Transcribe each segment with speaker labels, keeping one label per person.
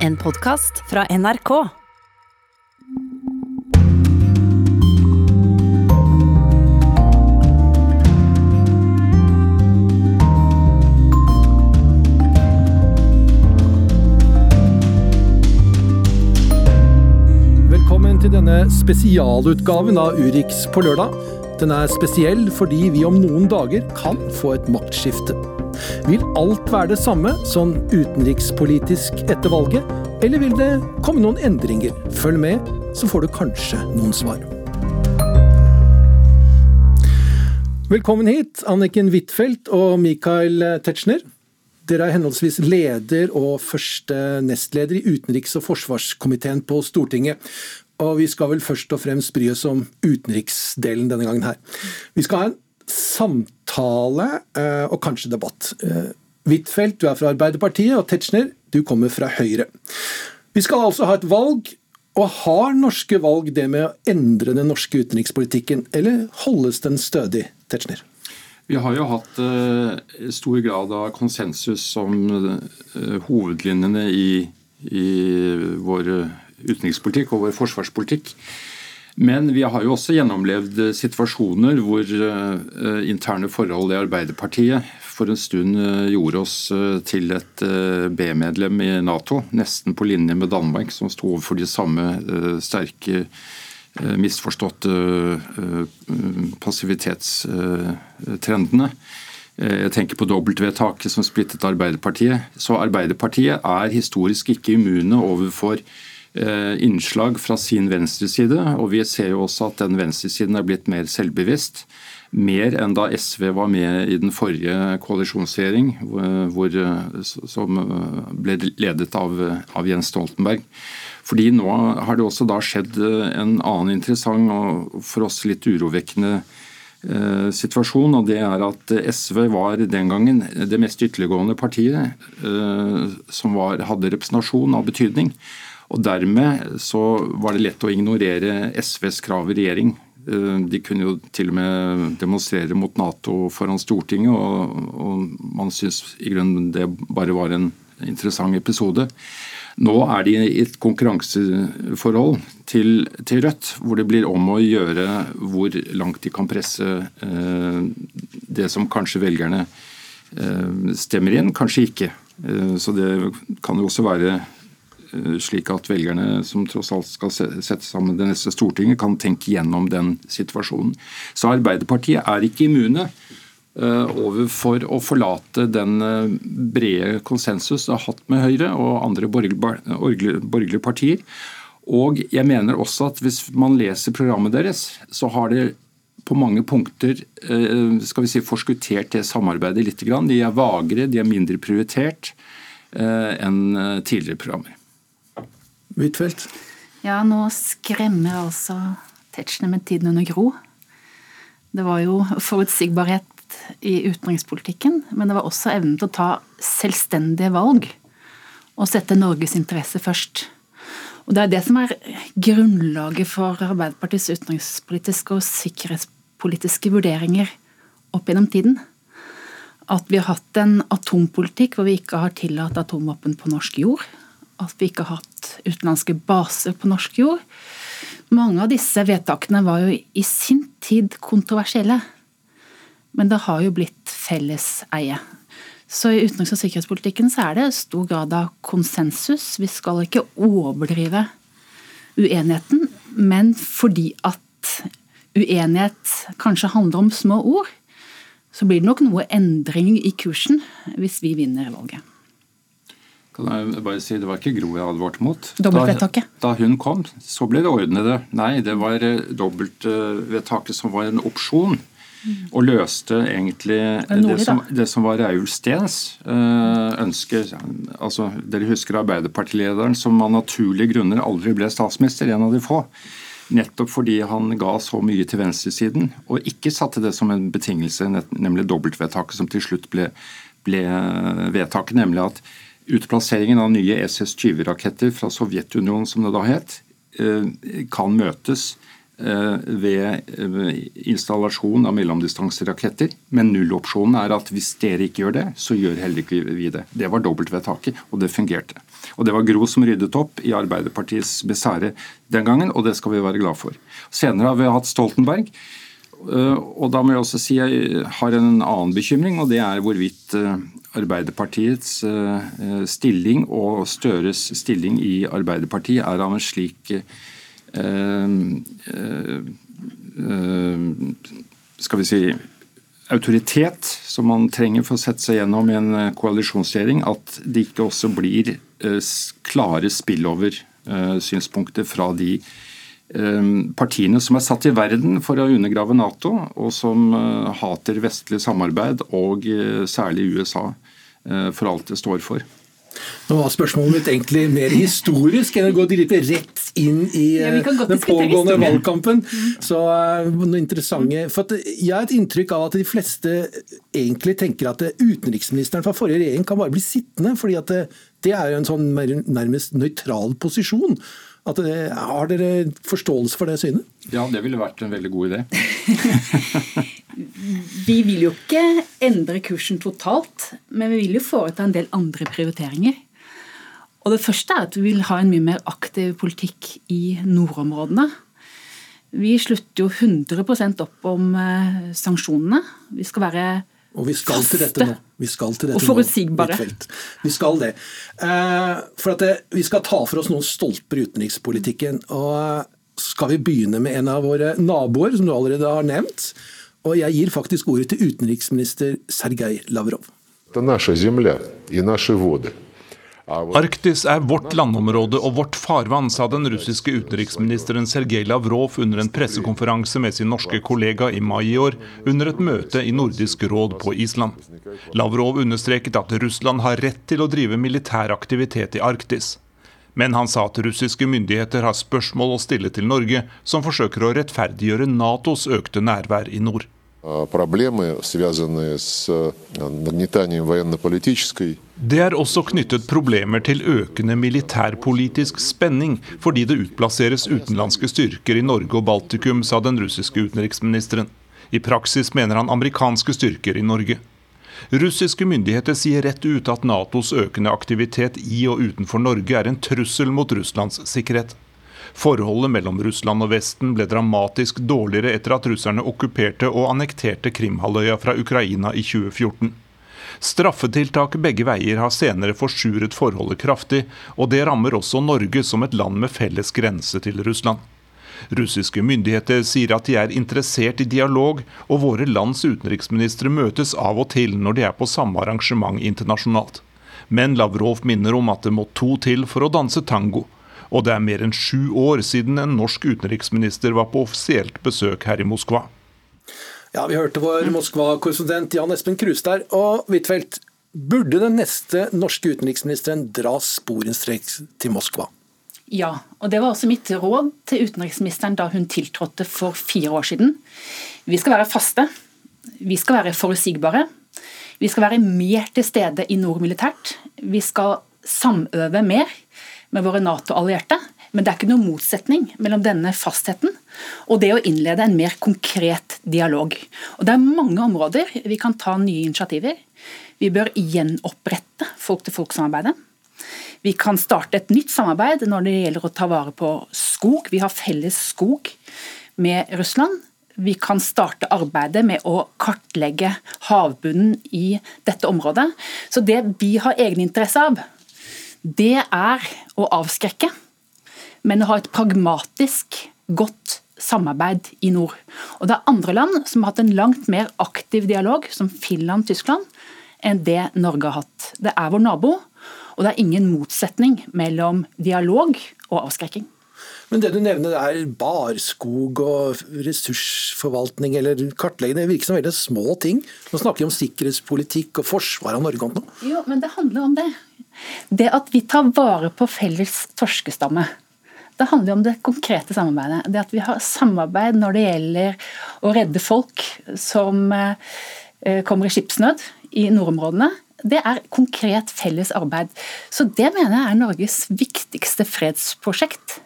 Speaker 1: En podkast fra NRK.
Speaker 2: Velkommen til denne spesialutgaven av Urix på lørdag. Den er spesiell fordi vi om noen dager kan få et maktskifte. Vil alt være det samme som utenrikspolitisk etter valget, eller vil det komme noen endringer? Følg med, så får du kanskje noen svar. Velkommen hit, Anniken Huitfeldt og Michael Tetzschner. Dere er henholdsvis leder og første nestleder i utenriks- og forsvarskomiteen på Stortinget. Og vi skal vel først og fremst bry oss om utenriksdelen denne gangen her. Vi skal ha en samtale eh, og kanskje debatt. Eh, Huitfeldt, du er fra Arbeiderpartiet, og Tetzschner, du kommer fra Høyre. Vi skal altså ha et valg, og har norske valg det med å endre den norske utenrikspolitikken, eller holdes den stødig, Tetzschner?
Speaker 3: Vi har jo hatt uh, stor grad av konsensus om uh, hovedlinjene i, i, vår utenrikspolitikk og vår forsvarspolitikk. Men vi har jo også gjennomlevd situasjoner hvor uh, interne forhold i Arbeiderpartiet for en stund gjorde oss til et B-medlem i Nato, nesten på linje med Danmark, som sto overfor de samme sterke misforståtte passivitetstrendene. Jeg tenker på dobbeltvedtaket som splittet Arbeiderpartiet. Så Arbeiderpartiet er historisk ikke immune overfor innslag fra sin venstreside. Og vi ser jo også at den venstresiden er blitt mer selvbevisst. Mer enn da SV var med i den forrige koalisjonsregjering, hvor, som ble ledet av, av Jens Stoltenberg. Fordi nå har det også da skjedd en annen interessant og for oss litt urovekkende eh, situasjon. og Det er at SV var den gangen det mest ytterliggående partiet eh, som var, hadde representasjon av betydning. Og Dermed så var det lett å ignorere SVs krav i regjering. De kunne jo til og med demonstrere mot Nato foran Stortinget, og, og man syns i grunnen det bare var en interessant episode. Nå er de i et konkurranseforhold til, til, Rødt, hvor det blir om å gjøre hvor langt de kan presse eh, det som kanskje velgerne eh, stemmer inn, kanskje ikke. Eh, så det kan jo også være slik at velgerne som tross alt skal sette sammen det neste Stortinget, kan tenke gjennom den situasjonen. Så Arbeiderpartiet er ikke immune overfor å forlate den brede konsensus det har hatt med Høyre og andre borgerlige partier. Og jeg mener også at hvis man leser programmet deres, så har det på mange punkter skal vi si, forskuttert det samarbeidet litt. De er vagere, de er mindre prioritert enn tidligere programmer.
Speaker 2: Huitfeldt?
Speaker 4: Ja, nå skremmer altså Tetzschner med tiden under Gro. Det var jo forutsigbarhet i utenrikspolitikken, men det var også evnen til å ta selvstendige valg og sette Norges interesse først. Og Det er det som er grunnlaget for Arbeiderpartiets utenrikspolitiske og sikkerhetspolitiske vurderinger opp gjennom tiden. At vi har hatt en atompolitikk hvor vi ikke har tillatt atomvåpen på norsk jord. At vi ikke har hatt utenlandske baser på norsk jord. Mange av disse vedtakene var jo i sin tid kontroversielle. Men det har jo blitt felleseie. Så i utenriks- og sikkerhetspolitikken så er det stor grad av konsensus. Vi skal ikke overdrive uenigheten, men fordi at uenighet kanskje handler om små ord, så blir det nok noe endring i kursen hvis vi vinner valget.
Speaker 3: Kan jeg bare si, Det var ikke Gro jeg advarte mot.
Speaker 4: Dobbeltvedtaket.
Speaker 3: Da, da hun kom, så ble det ordnede. Nei, det var dobbeltvedtaket som var en opsjon og løste egentlig det som, det som var Raul Steens ønske. Altså, dere husker Arbeiderpartilederen som av naturlige grunner aldri ble statsminister, en av de få. Nettopp fordi han ga så mye til venstresiden, og ikke satte det som en betingelse, nemlig dobbeltvedtaket som til slutt ble, ble vedtaket, nemlig at utplasseringen av nye SS-20-raketter fra Sovjetunionen, som det da het, kan møtes ved installasjon av mellomdistanseraketter. Men nullopsjonen er at hvis dere ikke gjør det, så gjør heller ikke vi det. Det var dobbeltvedtaket, og det fungerte. Og Det var Gro som ryddet opp i Arbeiderpartiets besære den gangen, og det skal vi være glad for. Senere har vi hatt Stoltenberg. Eh, og da må jeg også si jeg har en annen bekymring, og det er hvorvidt eh, Arbeiderpartiets eh, stilling og Støres stilling i Arbeiderpartiet er av en slik skal vi si autoritet som man trenger for å sette seg gjennom i en eh, koalisjonsregjering, at det ikke også blir eh, klare spillover-synspunkter eh, fra de partiene som er satt i verden for å undergrave Nato, og som hater vestlig samarbeid, og særlig USA, for alt det står for.
Speaker 2: Nå var spørsmålet mitt egentlig mer historisk enn å gå rett inn i ja, eh, den pågående valgkampen. Mm. Så uh, noe interessante For Jeg har et inntrykk av at de fleste egentlig tenker at utenriksministeren fra forrige regjering kan bare bli sittende, fordi at det, det er en sånn nærmest nøytral posisjon. Det, har dere forståelse for det synet?
Speaker 3: Ja, det ville vært en veldig god idé.
Speaker 4: vi vil jo ikke endre kursen totalt, men vi vil jo foreta en del andre prioriteringer. Og Det første er at vi vil ha en mye mer aktiv politikk i nordområdene. Vi slutter jo 100% opp om eh, sanksjonene. Vi skal være
Speaker 2: og vi skal faste til dette nå. Vi skal til dette
Speaker 4: og forutsigbare.
Speaker 2: Vi skal det. Eh, for at det, vi skal ta for oss noen stolper i utenrikspolitikken. og skal vi begynne med en av våre naboer, som du allerede har nevnt. Og jeg gir faktisk ordet til utenriksminister Sergej Lavrov.
Speaker 5: Arktis er vårt landområde og vårt farvann, sa den russiske utenriksministeren Sergej Lavrov under en pressekonferanse med sin norske kollega i mai i år, under et møte i Nordisk råd på Island. Lavrov understreket at Russland har rett til å drive militær aktivitet i Arktis. Men han sa at russiske myndigheter har spørsmål å stille til Norge, som forsøker å rettferdiggjøre Natos økte nærvær i nord. Det er også knyttet problemer til økende militærpolitisk spenning, fordi det utplasseres utenlandske styrker i Norge og Baltikum, sa den russiske utenriksministeren. I praksis mener han amerikanske styrker i Norge. Russiske myndigheter sier rett ut at Natos økende aktivitet i og utenfor Norge er en trussel mot Russlands sikkerhet. Forholdet mellom Russland og Vesten ble dramatisk dårligere etter at russerne okkuperte og annekterte Krimhalvøya fra Ukraina i 2014. Straffetiltak begge veier har senere forsuret forholdet kraftig, og det rammer også Norge som et land med felles grense til Russland. Russiske myndigheter sier at de er interessert i dialog, og våre lands utenriksministre møtes av og til når de er på samme arrangement internasjonalt. Men Lavrov minner om at det må to til for å danse tango. Og det er mer enn sju år siden en norsk utenriksminister var på offisielt besøk her i Moskva.
Speaker 2: Ja, Vi hørte vår Moskva-korrespondent Jan Espen Kruse der. Og Huitfeldt, burde den neste norske utenriksministeren dra sporenstreks til Moskva?
Speaker 4: Ja, og det var også mitt råd til utenriksministeren da hun tiltrådte for fire år siden. Vi skal være faste. Vi skal være forutsigbare. Vi skal være mer til stede i nord militært. Vi skal samøve mer med våre Nato-allierte. Men det er ikke noen motsetning mellom denne fastheten og det å innlede en mer konkret dialog. Og Det er mange områder vi kan ta nye initiativer. Vi bør gjenopprette folk-til-folk-samarbeidet. Vi kan starte et nytt samarbeid når det gjelder å ta vare på skog. Vi har felles skog med Russland. Vi kan starte arbeidet med å kartlegge havbunnen i dette området. Så det vi har egeninteresse av, det er å avskrekke, men å ha et pragmatisk, godt samarbeid i nord. Og Det er andre land som har hatt en langt mer aktiv dialog, som Finland Tyskland, enn det Norge har hatt. Det er vår nabo, og det er ingen motsetning mellom dialog og avskrekking.
Speaker 2: Men det du nevner er barskog og ressursforvaltning eller kartlegging, det virker som veldig små ting. Nå snakker vi om sikkerhetspolitikk og forsvar av Norge. Nå.
Speaker 4: Jo, men det handler om det. Det at vi tar vare på felles torskestamme. Det handler om det konkrete samarbeidet. Det at vi har samarbeid når det gjelder å redde folk som eh, kommer i skipsnød i nordområdene det er konkret felles arbeid. Så det mener jeg er Norges viktigste fredsprosjekt.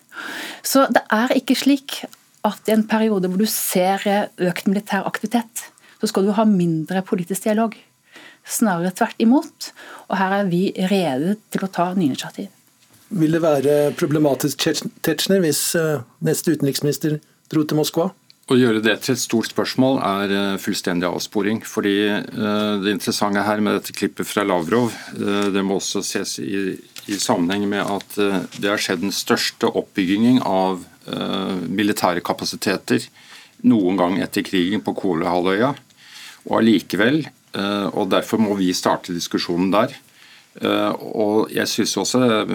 Speaker 4: Så det er ikke slik at i en periode hvor du ser økt militær aktivitet, så skal du ha mindre politisk dialog. Snarere tvert imot. Og her er vi rede til å ta nye initiativ.
Speaker 2: Vil det være problematisk Tetzschner, hvis eh, neste utenriksminister dro til Moskva?
Speaker 3: Å gjøre det til et stort spørsmål er eh, fullstendig avsporing. fordi Det interessante her med dette klippet fra Lavrov, det må også ses i, i sammenheng med at det har skjedd den største oppbyggingen av militære kapasiteter noen gang etter krigen på Kolahalvøya. Og allikevel, og derfor må vi starte diskusjonen der, Eh, og jeg syns også er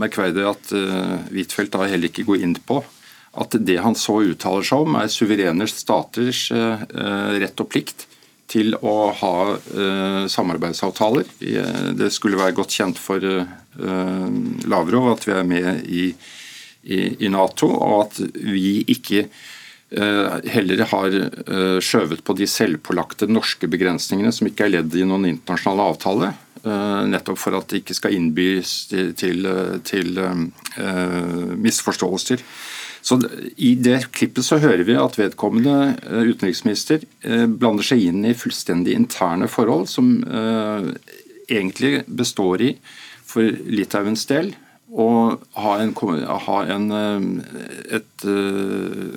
Speaker 3: merkverdig at eh, Huitfeldt da heller ikke går inn på at det han så uttaler seg om, er suverene staters eh, rett og plikt til å ha samarbeidsavtaler. Det skulle være godt kjent for Lavrov at vi er med i Nato, og at vi ikke heller har skjøvet på de selvpålagte norske begrensningene som ikke er ledd i noen internasjonale avtale. Eh, nettopp for at det ikke skal innbys til, til, misforståelser. Så I det klippet så hører vi at vedkommende utenriksminister blander seg inn i fullstendig interne forhold, som egentlig består i, for Litauens del, å ha, en, ha en, et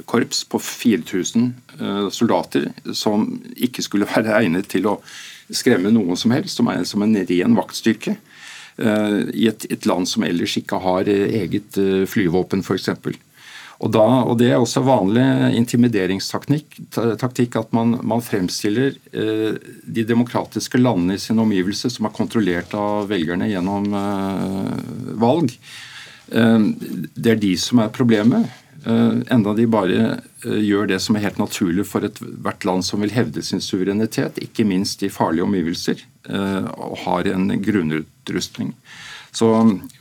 Speaker 3: korps på 4000 soldater som ikke skulle være egnet til å skremme noen som helst, som er som en ren vaktstyrke. Eh, I et, et land som ellers ikke har eh, eget eh, flyvåpen, f.eks. Og, da, og Det er også vanlig intimideringstaktikk at man, man fremstiller eh, de demokratiske landene i sin omgivelse som er kontrollert av velgerne gjennom eh, valg. Eh, det er de som er problemet. enda de bare Eh, gjør det som er helt naturlig for ethvert land som vil hevde sin suverenitet, ikke minst i farlige omgivelser, eh, og har en grunnutrustning. Så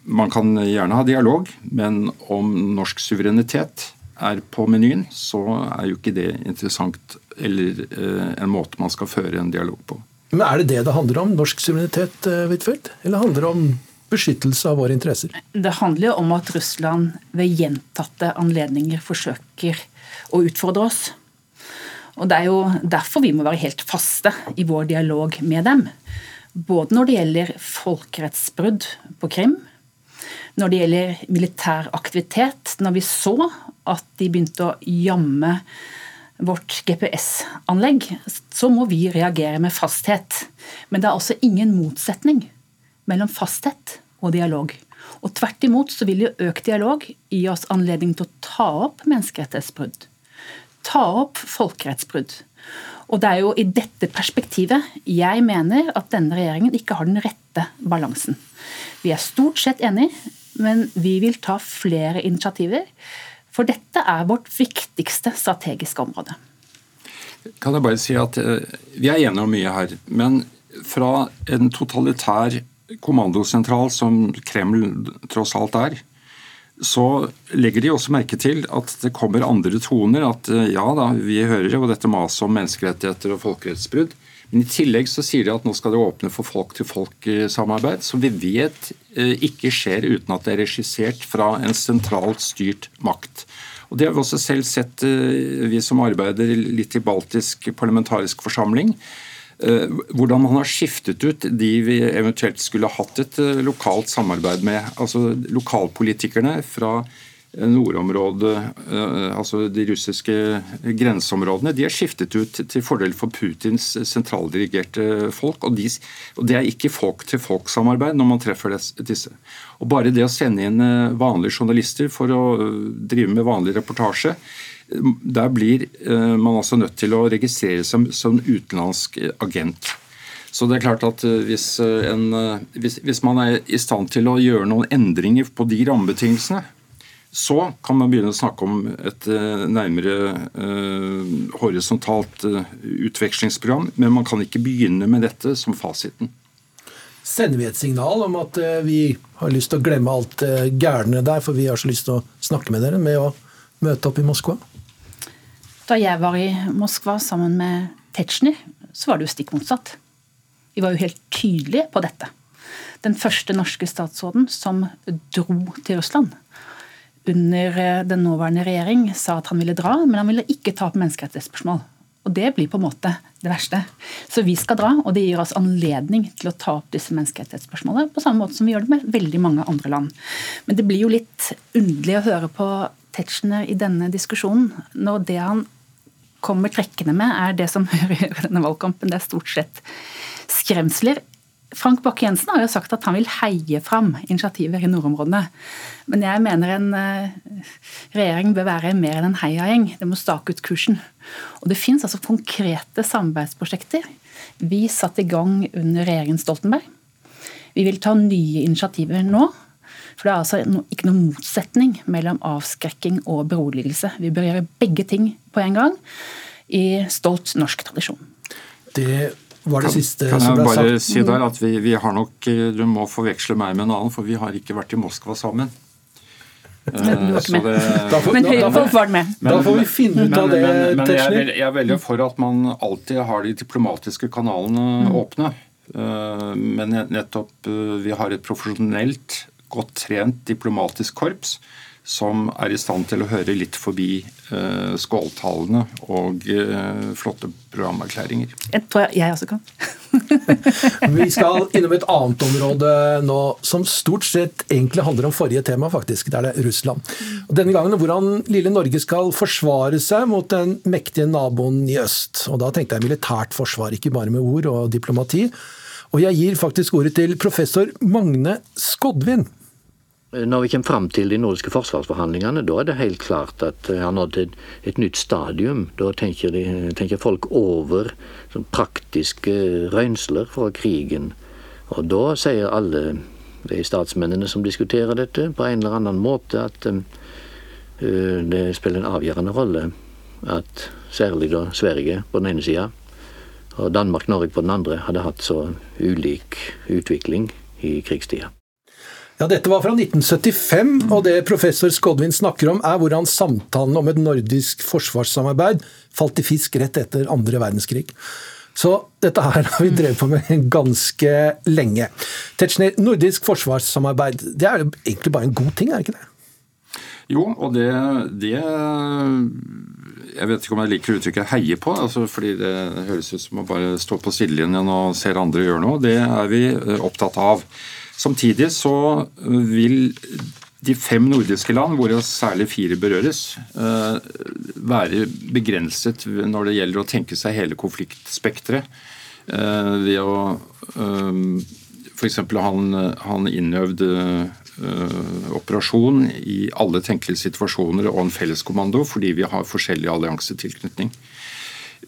Speaker 3: man kan gjerne ha dialog, men om norsk suverenitet er på menyen, så er jo ikke det interessant eller eh, en måte man skal føre en dialog på.
Speaker 2: Men Er det det det handler om, norsk suverenitet, Huitfeldt? Eller handler det om beskyttelse av våre interesser?
Speaker 4: Det handler jo om at Russland ved gjentatte anledninger forsøker å utfordre oss. Og Det er jo derfor vi må være helt faste i vår dialog med dem. Både når det gjelder folkerettsbrudd på Krim, når det gjelder militær aktivitet, når vi så at de begynte å jamme vårt GPS-anlegg, så må vi reagere med fasthet. Men det er altså ingen motsetning mellom fasthet og dialog. Og Tvert imot så vil jo økt dialog gi oss anledning til å ta opp menneskerettighetsbrudd ta opp folkerettsbrudd. Og Det er jo i dette perspektivet jeg mener at denne regjeringen ikke har den rette balansen. Vi er stort sett enige, men vi vil ta flere initiativer. For dette er vårt viktigste strategiske område.
Speaker 3: Kan jeg bare si at eh, Vi er enige om mye her. Men fra en totalitær kommandosentral som Kreml tross alt er, så legger de også merke til at det kommer andre toner. At eh, ja da, vi hører jo dette maset om menneskerettigheter og folkerettsbrudd. Men i tillegg så sier de at nå skal det åpne for folk-til-folk-samarbeid, som vi vet eh, ikke skjer uten at det er regissert fra en sentralt styrt makt. Og Det har vi også selv sett, eh, vi som arbeider litt i baltisk parlamentarisk forsamling. Eh, hvordan man har skiftet ut de vi eventuelt skulle hatt et eh, lokalt samarbeid med. Altså Lokalpolitikerne fra nordområdet, altså de russiske grenseområdene, de er skiftet ut til fordel for Putins sentraldirigerte folk. Og, de, og det er ikke folk-til-folk-samarbeid når man treffer disse. Og Bare det å sende inn vanlige journalister for å drive med vanlig reportasje, der blir eh, man altså nødt til å registrere seg som utenlandsk agent. Så det er klart at eh, hvis, eh, en, hvis, hvis, man er i stand til å gjøre noen endringer på de rammebetingelsene, så kan man begynne å snakke om et nærmere eh, horisontalt uh, utvekslingsprogram. Men man kan ikke begynne med dette som fasiten.
Speaker 2: Sender vi et signal om at uh, vi har lyst til å glemme alt gærne der, for vi har så lyst til å snakke med dere, med å møte opp i Moskva?
Speaker 4: Da jeg var i Moskva sammen med Tetzschner, så var det jo stikk motsatt. Vi var jo helt tydelige på dette. Den første norske statsråden som dro til Russland under eh, den nåværende regjering, sa at han ville dra, men han ville ikke ta opp menneskerettighetsspørsmål. Og det blir på en måte det verste. Så vi skal dra, og det gir oss anledning til å ta opp disse menneskerettighetsspørsmålene på samme måte som vi gjør det med veldig mange andre land. Men det blir jo litt underlig å høre på Tetzschner i denne diskusjonen når det han kommer trekkende med, er det som hører i denne valgkampen. Det er stort sett skremsler. Frank Bakke-Jensen har jo sagt at han vil heie fram initiativer i nordområdene. Men jeg mener en eh, regjering bør være mer enn en heiagjeng. Det må stake ut kursen. Og Det finnes altså konkrete samarbeidsprosjekter. Vi satte i gang under regjeringen Stoltenberg. Vi vil ta nye initiativer nå. For det er altså ikke noen motsetning mellom avskrekking og beroligelse. Vi bør gjøre begge ting på en gang, i stolt norsk tradisjon.
Speaker 2: Det var det siste
Speaker 3: kan,
Speaker 2: som ble sagt.
Speaker 3: Kan jeg bare si der at vi, vi, har nok Du må forveksle meg med en annen, for vi har ikke vært i Moskva sammen.
Speaker 4: Men var ikke.
Speaker 2: Da får-
Speaker 4: Men var med.
Speaker 2: Da får vi finne ut av det,
Speaker 3: men, jeg, er
Speaker 2: Tetzschner.
Speaker 3: veldig, jeg er veldig for at man alltid har de diplomatiske kanalene åpne. Eh, Men nettopp eh, vi har et profesjonelt, godt trent diplomatisk korps som er i stand til å høre litt forbi eh, skåltalene og eh, flotte programerklæringer.
Speaker 4: Jeg tror jeg, jeg også kan.
Speaker 2: Vi skal innom et annet område nå, som stort sett egentlig handler om forrige tema, faktisk. Det er det Russland. Og denne gangen hvordan lille Norge skal forsvare seg mot den mektige naboen i øst. Og da tenkte jeg militært forsvar, ikke bare med ord og diplomati. Og jeg gir faktisk ordet til professor Magne Skodvin.
Speaker 6: Når vi kommer fram til de nordiske forsvarsforhandlingene, da er det helt klart at jeg har nådd et, et nytt stadium. Da tenker, de, tenker folk over sånn praktiske røynsler fra krigen. Og da sier alle de statsmennene som diskuterer dette, på en eller annen måte at um, det spiller en avgjørende rolle at særlig da Sverige på den ene sida og Danmark-Norge på den andre hadde hatt så ulik utvikling i krigstida.
Speaker 2: Ja, Dette var fra 1975, og det professor Skodvin snakker om, er hvordan samtalen om et nordisk forsvarssamarbeid falt i fisk rett etter andre verdenskrig. Så dette her har vi drevet på med ganske lenge. Tetzschner, nordisk forsvarssamarbeid det er jo egentlig bare en god ting, er det ikke det?
Speaker 3: Jo, og det, det Jeg vet ikke om jeg liker uttrykket 'heie på', altså fordi det høres ut som å bare stå på sidelinjen og se andre gjøre noe. Det er vi eh, opptatt av. Samtidig så vil de fem nordiske land, hvor særlig fire berøres, eh, være begrenset når det gjelder å tenke seg hele konfliktspekteret. Eh, ved å f.eks. ha en innøvd operasjon i alle tenkelige situasjoner og en felleskommando, fordi vi har forskjellig alliansetilknytning.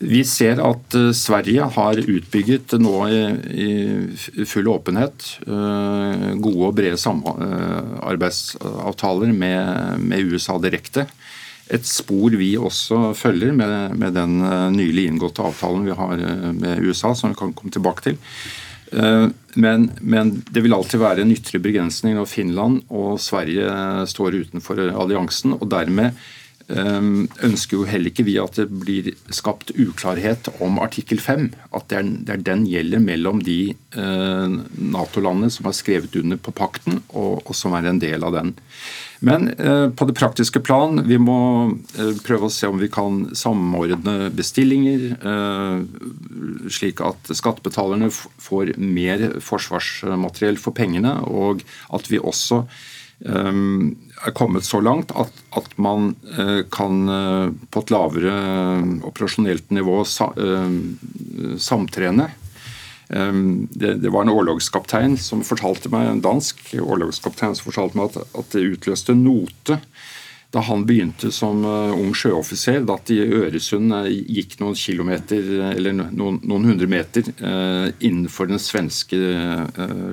Speaker 3: Vi ser at Sverige har utbygget nå i, full åpenhet gode og brede samarbeidsavtaler med, med USA direkte. Et spor vi også følger med den nylig inngåtte avtalen vi har med USA, som vi kan komme tilbake til. Men, men, det vil alltid være en ytre begrensning når Finland og Sverige står utenfor alliansen. og dermed ønsker jo heller ikke vi at det blir skapt uklarhet om artikkel 5. At det er, det er den gjelder mellom de Nato-landene som har skrevet under på pakten, og, og, som er en del av den. Men eh, på det praktiske plan, vi må eh, prøve å se om vi kan samordne bestillinger, eh, slik at skattebetalerne får mer forsvarsmateriell for pengene, og at vi også er kommet så langt at, at man kan på et lavere operasjonelt nivå samtrene. Det, det, var en årlogskaptein som fortalte meg, en dansk årlogskaptein som fortalte meg at, at det utløste note da han begynte som ung sjøoffiser, da at i Øresund gikk noen kilometer, eller noen, noen hundre meter innenfor den svenske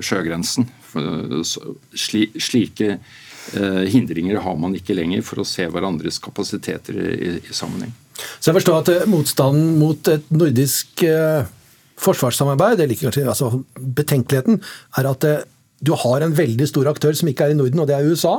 Speaker 3: sjøgrensen. Slike hindringer har man ikke lenger for å se hverandres kapasiteter i, sammenheng.
Speaker 2: Så jeg forstår at motstanden mot et nordisk forsvarssamarbeid, eller kanskje altså betenkeligheten, er at du har en veldig stor aktør som ikke er i Norden, og det er USA.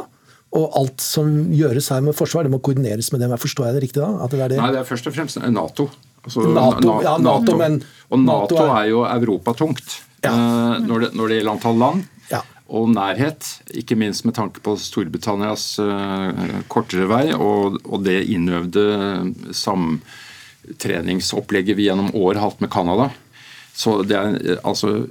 Speaker 2: Og alt som gjøres her med forsvar, det må koordineres med dem. Forstår jeg det riktig da?
Speaker 3: Det, det Nei, det er først og fremst Nato.
Speaker 2: Altså, NATO, ja, NATO, men
Speaker 3: Og Nato, NATO er, er jo europatungt ja. når, det, når det gjelder antall land.
Speaker 2: Ja.
Speaker 3: Og nærhet, ikke minst med tanke på Storbritannias uh, kortere vei og, og det innøvde samtreningsopplegget vi gjennom år har hatt med Canada. Så er, altså,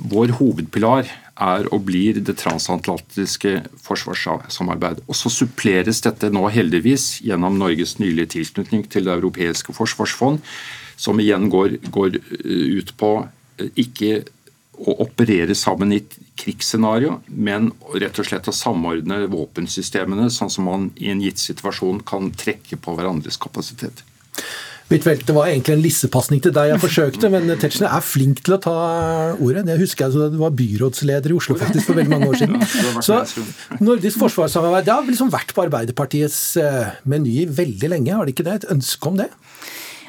Speaker 3: Vår hovedpilar er og blir det transatlantiske forsvarssamarbeidet. Og Så suppleres dette nå heldigvis gjennom Norges nylige tilknytning til Det europeiske forsvarsfond, som igjen går, går ut på ikke å operere sammen i et krigsscenario, men rett og slett å samordne våpensystemene, sånn som man i en gitt situasjon kan trekke på hverandres kapasitet.
Speaker 2: Huitfeldt, det var egentlig en lissepasning til deg jeg forsøkte, men Tetzschner er flink til å ta ordet. Det husker jeg, så Du var byrådsleder i Oslo faktisk for veldig mange år siden. Så Nordisk forsvarssamarbeid det har liksom vært på Arbeiderpartiets eh, meny veldig lenge, har det ikke det? Et ønske om det?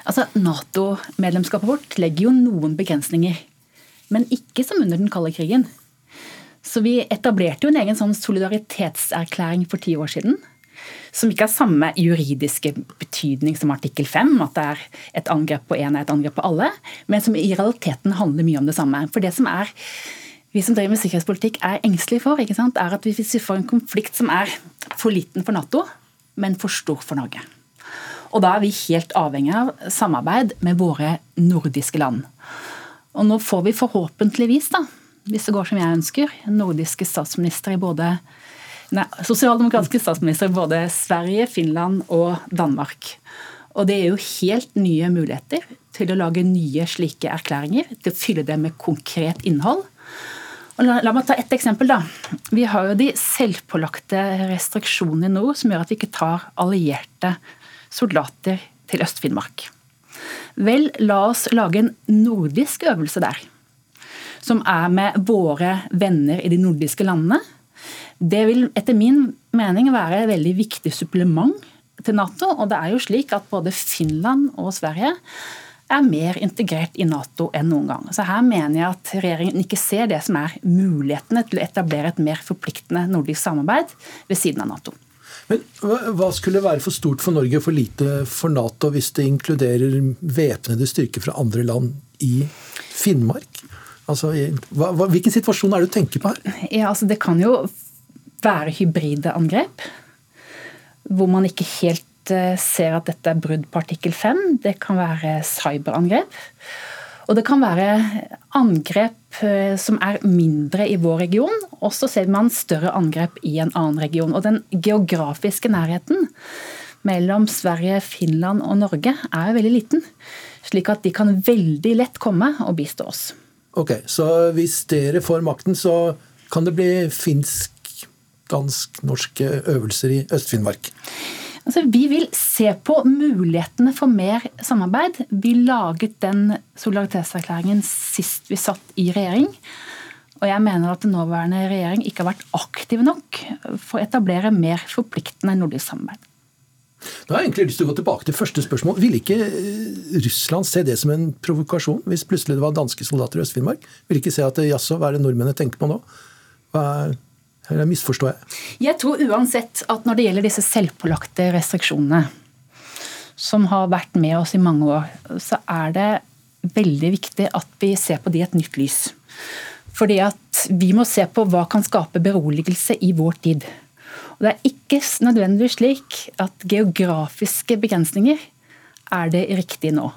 Speaker 4: Altså, Nato-medlemskapet vårt legger jo noen begrensninger men ikke som under den kalde krigen. Så vi etablerte jo en egen sånn solidaritetserklæring for ti år siden. Som ikke har samme juridiske betydning som artikkel 5, at det er et angrep på én er et angrep på alle, men som i realiteten handler mye om det samme. For det som er vi som driver med sikkerhetspolitikk er engstelige for, er at hvis vi får en konflikt som er for liten for Nato, men for stor for Norge. Og da er vi helt avhengig av samarbeid med våre nordiske land. Og nå får vi forhåpentligvis, da, hvis det går som jeg ønsker, nordiske statsministre i både nei, sosialdemokratiske statsministre i både Sverige, Finland og Danmark. Og det er jo helt nye muligheter til å lage nye slike erklæringer, til å fylle det med konkret innhold. Og la, la meg ta ett eksempel. da. Vi har jo de selvpålagte restriksjonene i nord som gjør at vi ikke tar allierte soldater til Øst-Finnmark. Vel, la oss lage en nordisk øvelse der. Som er med våre venner i de nordiske landene. Det vil etter min mening være et veldig viktig supplement til Nato. Og det er jo slik at både Finland og Sverige er mer integrert i Nato enn noen gang. Så her mener jeg at regjeringen ikke ser det som er mulighetene til å etablere et mer forpliktende nordisk samarbeid ved siden av Nato.
Speaker 2: Men Hva skulle være for stort for Norge og for lite for Nato hvis det inkluderer væpnede styrker fra andre land i Finnmark? Altså, hva, hvilken situasjon er det du tenker på her?
Speaker 4: Ja, altså Det kan jo være hybride angrep. Hvor man ikke helt eh, ser at dette er brudd på artikkel 5. Det kan være cyberangrep. Og det kan være angrep som er mindre i vår region, og så ser man større angrep i en annen region. Og den geografiske nærheten mellom Sverige, Finland og Norge er veldig liten. Slik at de kan veldig lett komme og bistå oss.
Speaker 2: Ok, Så hvis dere får makten, så kan det bli finsk, dansk, norske øvelser i Øst-Finnmark?
Speaker 4: Altså, vi vil se på mulighetene for mer samarbeid. Vi laget den solidaritetserklæringen sist vi satt i regjering. Og jeg mener at den nåværende regjering ikke har vært aktiv nok for å etablere mer forpliktende nordisk samarbeid.
Speaker 2: Da har jeg egentlig lyst til å gå tilbake til første spørsmål. Ville ikke eh, Russland se det som en provokasjon, hvis plutselig det var danske soldater i Øst-Finnmark? Ville ikke se at jaså, hva er det nordmennene tenker på nå? Hva er eller misforstår jeg?
Speaker 4: Jeg tror uansett at når det gjelder disse selvpålagte restriksjonene, som har vært med oss i mange år, så er det veldig viktig at vi ser på de i et nytt lys. Fordi at vi må se på hva kan skape beroligelse i vår tid. Og Det er ikke nødvendigvis slik at geografiske begrensninger er det riktige nå.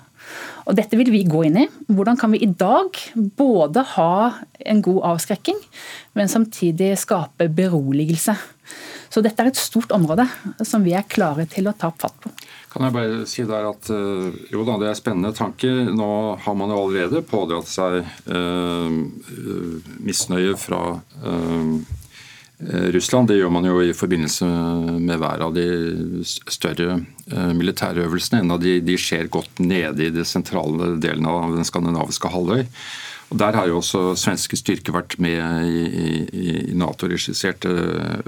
Speaker 4: Og Dette vil vi gå inn i. Hvordan kan vi i dag både ha en god avskrekking, men samtidig skape beroligelse. Så dette er et stort område som vi er klare til å ta fatt på.
Speaker 3: Kan jeg bare si der at eh, jo da, det er spennende tanke. Nå har man jo allerede pådratt seg eh, misnøye fra eh, Eh, Russland. Det gjør man jo i forbindelse med hver av de større eh, militærøvelsene. En av de, de skjer godt nede i det sentrale delen av den skandinaviske halvøy. Og Der har jo også svenske styrker vært med i, i, i Nato-regisserte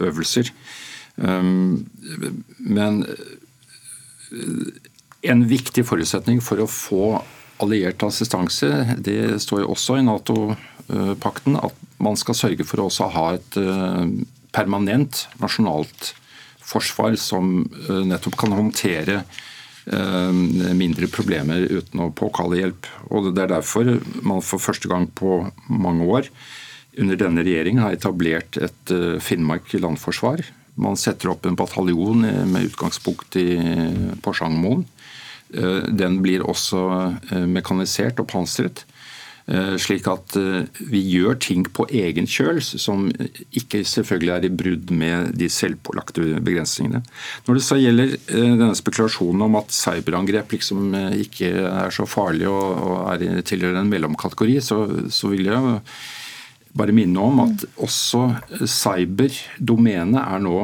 Speaker 3: øvelser. Um, men eh, en viktig forutsetning for å få alliert assistanse, det står jo også i Nato-pakten, at man skal sørge for å også ha et eh, permanent nasjonalt forsvar som eh, nettopp kan håndtere eh, mindre problemer uten å påkalle hjelp. Og Det er derfor man for første gang på mange år under denne regjeringen har etablert et Finnmark landforsvar. Man setter opp en bataljon med utgangspunkt i Porsangmoen. den blir også mekanisert og pansret. Eh, slik at eh, vi gjør ting på egen kjøl som ikke selvfølgelig er i brudd med de selvpålagte begrensningene. Når det så gjelder eh, denne spekulasjonen om at cyberangrep liksom ikke er så farlig og er tilhører en mellomkategori, så, så vil jeg bare minne om at også cyberdomenet er nå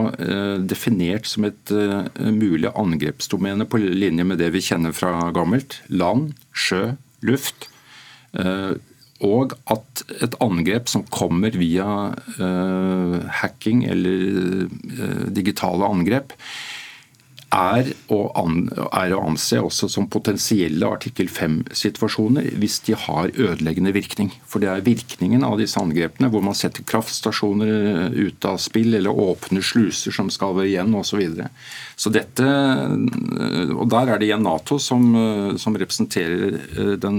Speaker 3: definert som et mulig angrepsdomene på linje med det vi kjenner fra gammelt. Land, sjø, luft. Eh, og at et angrep som kommer via uh, hacking eller uh, digitale angrep, er å, an, er å, anse også som potensielle artikkel 5-situasjoner hvis de har ødeleggende virkning. For det er virkningen av disse angrepene, hvor man setter kraftstasjoner ut av spill eller åpner sluser som skal igjen osv. Så, videre. så dette, og Der er det igjen Nato som, som, representerer den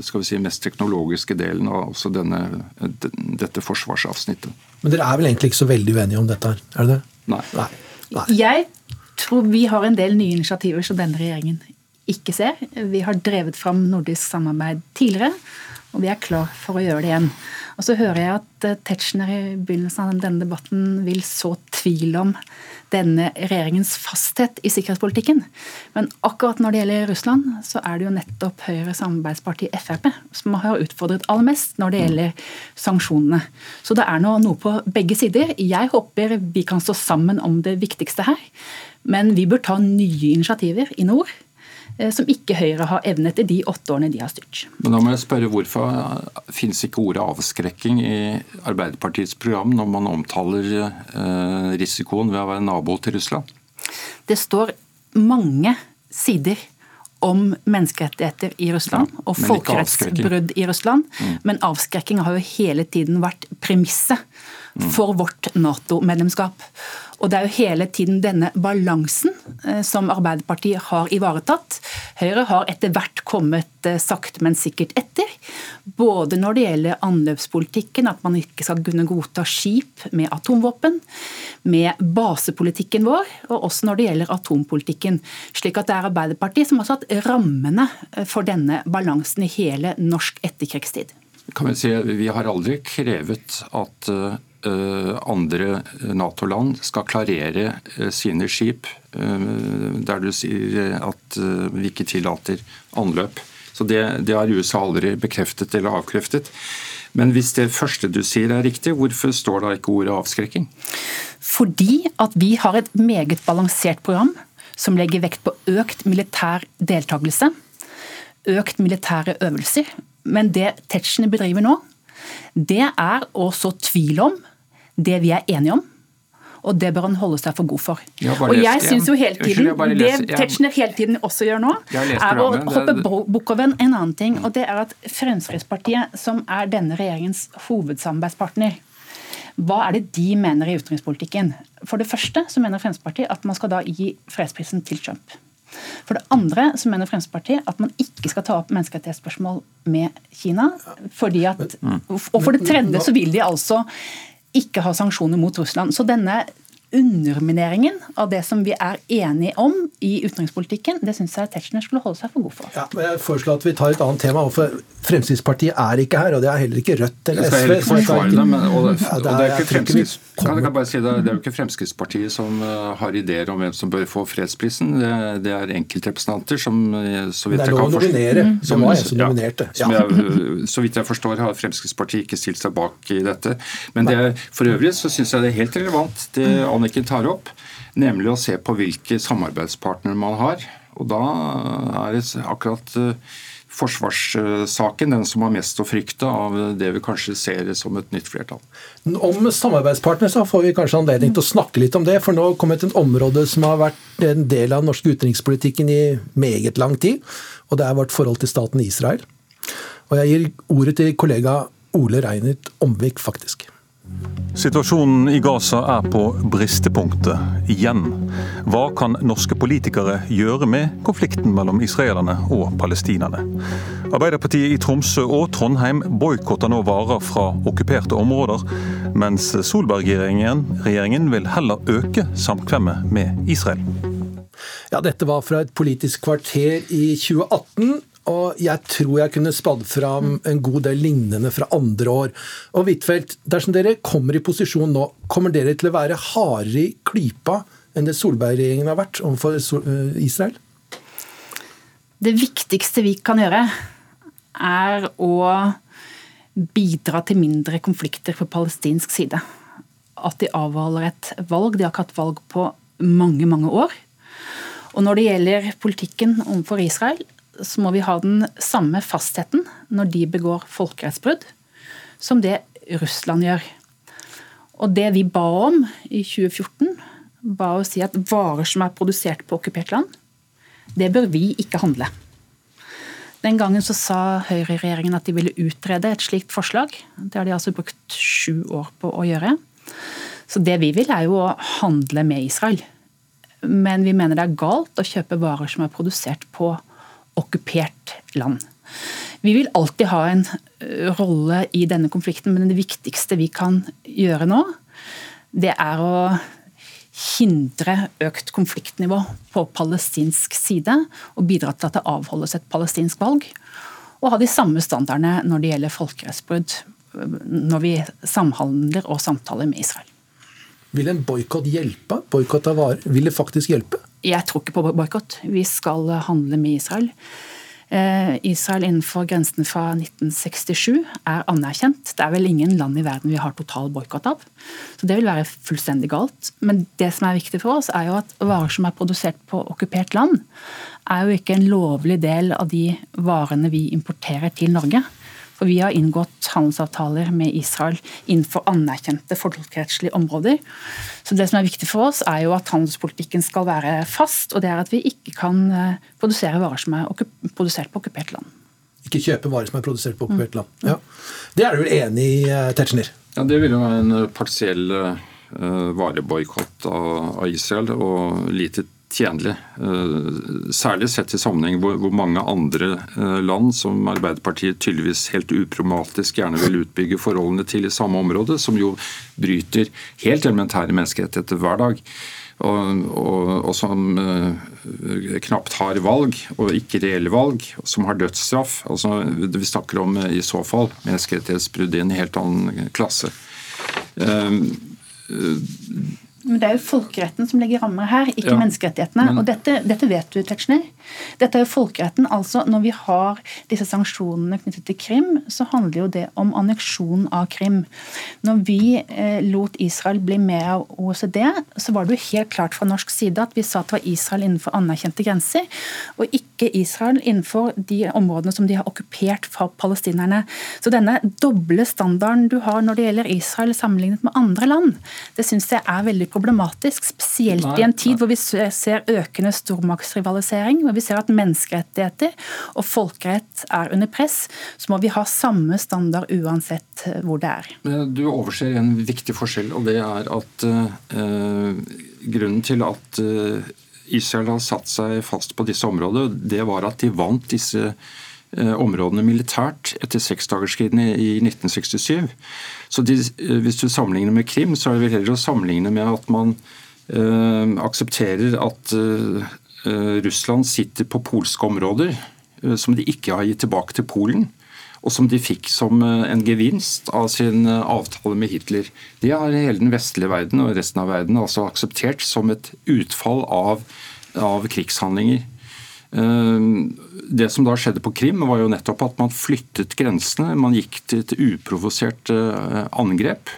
Speaker 3: skal vi si, mest teknologiske delen av også denne, dette forsvarsavsnittet.
Speaker 2: Men dere er vel egentlig ikke så veldig uenige om dette, her, er det det?
Speaker 3: Nei. Nei.
Speaker 4: Nei. Jeg tror vi har en del nye initiativer som denne regjeringen ikke ser. Vi har drevet fram nordisk samarbeid tidligere, og vi er klar for å gjøre det igjen. Og så hører jeg at eh, Tetzschner i begynnelsen av denne debatten vil så tvil om denne regjeringens fasthet i sikkerhetspolitikken. Men akkurat når det gjelder Russland, så er det jo nettopp Høyre samarbeidsparti Frp som har utfordret aller mest når det gjelder sanksjonene. Så det er nå noe på begge sider. Jeg håper vi kan stå sammen om det viktigste her. Men vi bør ta nye initiativer i nord som ikke Høyre har evnet i de åtte årene de har styrt.
Speaker 3: Men da må jeg spørre Hvorfor finnes ikke ordet avskrekking i Arbeiderpartiets program når man omtaler eh, risikoen ved å være nabo til Russland?
Speaker 4: Det står mange sider om menneskerettigheter i Russland ja, og folkerettsbrudd i Russland. Mm. Men avskrekking har jo hele tiden vært premisset. For vårt Nato-medlemskap. Og det er jo hele tiden denne balansen eh, som Arbeiderpartiet har ivaretatt. Høyre har etter hvert kommet eh, sakte, men sikkert etter. Både når det gjelder anløpspolitikken, at man ikke skal kunne godta skip med atomvåpen, med basepolitikken vår, og også når det gjelder atompolitikken. Slik at det er Arbeiderpartiet som har satt rammene eh, for denne balansen i hele norsk etterkrigstid.
Speaker 3: Kan vi, si, vi har aldri krevet at andre Nato-land skal klarere eh, sine skip eh, der du sier at vi ikke tillater anløp. Så det, det har USA aldri bekreftet eller avkreftet. Men hvis det første du sier er riktig, hvorfor står da ikke ordet avskrekking?
Speaker 4: Fordi at vi har et meget balansert program som legger vekt på økt militær deltakelse, økt militære øvelser. Men det Tetzschner bedriver nå, det er å så tvil om det vi er enige om. Og det bør han holde seg for god for. Jeg og jeg syns jo hele tiden, Det Tetzschner hele tiden også gjør nå, er å hoppe bukk over en annen ting. Og det er at Fremskrittspartiet, som er denne regjeringens hovedsamarbeidspartner, hva er det de mener i utenrikspolitikken? For det første så mener Fremskrittspartiet at man skal da gi fredsprisen til Trump. For det andre så mener Fremskrittspartiet at man ikke skal ta opp menneskerettighetsspørsmål med Kina. fordi at, Og for det tredje så vil de altså ikke ha sanksjoner mot Russland. Så denne undermineringen av det som vi er enige om i utenrikspolitikken, det syns jeg Tetzschner skulle holde seg for god for.
Speaker 2: Ja, men jeg foreslår at vi tar et annet tema. for Fremskrittspartiet er ikke her, og det er heller ikke Rødt eller SV.
Speaker 3: Jeg skal forsvare det, men, og, og, det er ikke kan jeg bare si det, det er jo ikke Fremskrittspartiet som uh, har ideer om hvem som bør få fredsprisen. Det, det er enkeltrepresentanter som uh, så vidt jeg kan forstå
Speaker 2: mm. Det var jeg som nominerte. Ja,
Speaker 3: Som Jeg, så vidt jeg forstår har Fremskrittspartiet ikke stilt seg bak i dette. Men det, for øvrig så syns jeg det er helt relevant det Anniken tar opp, nemlig å se på hvilke samarbeidspartnere man har. Og da er det akkurat uh, forsvarssaken den som har mest å frykte av det vi kanskje ser som et nytt flertall.
Speaker 2: Om samarbeidspartnere så får vi kanskje anledning til å snakke litt om det. For nå kom et område som har vært en del av den norske utenrikspolitikken i meget lang tid. Og det er vårt forhold til staten Israel. Og jeg gir ordet til kollega Ole Reinert Omvik, faktisk.
Speaker 7: Situasjonen i Gaza er på bristepunktet igjen. Hva kan norske politikere gjøre med konflikten mellom israelerne og palestinerne? Arbeiderpartiet i Tromsø og Trondheim boikotter nå varer fra okkuperte områder, mens Solberg-regjeringen vil heller øke samkvemmet med Israel.
Speaker 2: Ja, Dette var fra et politisk kvarter i 2018. Og jeg tror jeg kunne spadd fram en god del lignende fra andre år. Og Huitfeldt, dersom dere kommer i posisjon nå, kommer dere til å være hardere i klypa enn det Solberg-regjeringen har vært overfor eh, Israel?
Speaker 4: Det viktigste vi kan gjøre, er å bidra til mindre konflikter på palestinsk side. At de avholder et valg. De har ikke hatt valg på mange, mange år. Og når det gjelder politikken overfor Israel, så må vi ha den samme fastheten når de begår folkerettsbrudd, som det Russland gjør. Og det vi ba om i 2014, ba å si at varer som er produsert på okkupert land, det bør vi ikke handle. Den gangen så sa høyreregjeringen at de ville utrede et slikt forslag. Det har de altså brukt sju år på å gjøre. Så det vi vil, er jo å handle med Israel. Men vi mener det er galt å kjøpe varer som er produsert på okkupert land. Vi vil alltid ha en rolle i denne konflikten, men det viktigste vi kan gjøre nå, det er å hindre økt konfliktnivå på palestinsk side og bidra til at det avholdes et palestinsk valg. Og ha de samme standardene når det gjelder folkerettsbrudd når vi samhandler og samtaler med Israel.
Speaker 2: Vil en boikott hjelpe? Boikott av varer, vil det faktisk hjelpe?
Speaker 4: Jeg tror ikke på boikott. Vi skal handle med Israel. Eh, Israel innenfor grensen fra 1967 er anerkjent. Det er vel ingen land i verden vi har total boikott av. Så Det vil være fullstendig galt. Men det som er viktig for oss, er jo at varer som er produsert på okkupert land, er jo ikke en lovlig del av de varene vi importerer til Norge. For vi har inngått handelsavtaler med Israel innenfor anerkjente folkerettslige områder. Så Det som er viktig for oss, er jo at handelspolitikken skal være fast, og det er at vi ikke kan eh, produsere varer som er produsert på okkupert land.
Speaker 2: Ikke kjøpe varer som er produsert på okkupert land. Ja. Det er du vel enig i, eh, Tetzschner?
Speaker 3: Ja, Det vil jo være en partiell uh, vareboikott av, av Israel, og lite tjenlig. Eh, særlig sett i sammenheng hvor, mange andre eh, land som Arbeiderpartiet tydeligvis helt uproblematisk gjerne vil utbygge forholdene til i samme område, som jo bryter helt elementære menneskerettigheter hver dag. Og, og, og, som uh, knapt har valg, og ikke reelle valg, som har dødsstraff. Altså, vi snakker om i så fall menneskerettighetsbrudd i en helt annen klasse. Uh,
Speaker 4: men det er jo folkeretten som legger rammer her, ikke ja, menneskerettighetene. Men... Og dette, dette, vet du, Tetzschner. Dette er jo folkeretten. altså Når vi har disse sanksjonene knyttet til Krim, så handler jo det om anneksjon av Krim. Når vi eh, lot Israel bli med av OECD, så var det jo helt klart fra norsk side at vi sa at det var Israel innenfor anerkjente grenser, og ikke Israel innenfor de områdene som de har okkupert fra palestinerne. Så denne doble standarden du har når det gjelder Israel sammenlignet med andre land, det syns jeg er veldig problematisk, spesielt i en tid hvor vi ser økende stormaktsrivalisering, hvor vi ser at menneskerettigheter og folkerett er under press, så må vi ha samme standard uansett eh, hvor det er.
Speaker 3: Du overser en viktig forskjell, og det er at eh, grunnen til at uh, Israel har satt seg fast på disse områdene, det var at de vant disse områdene militært etter seksdagerskrigen i 1967. Så de, eh, Hvis du sammenligner med Krim, så er det vel heller å sammenligne med at man eh, aksepterer at Russland sitter på polske områder uh, som de ikke har gitt tilbake til Polen. Og som de fikk som en gevinst av sin avtale med Hitler. Det har hele den vestlige verden og resten av verden altså akseptert som et utfall av, av krigshandlinger. Det som da skjedde på Krim, var jo nettopp at man flyttet grensene. Man gikk til et uprovosert eh, angrep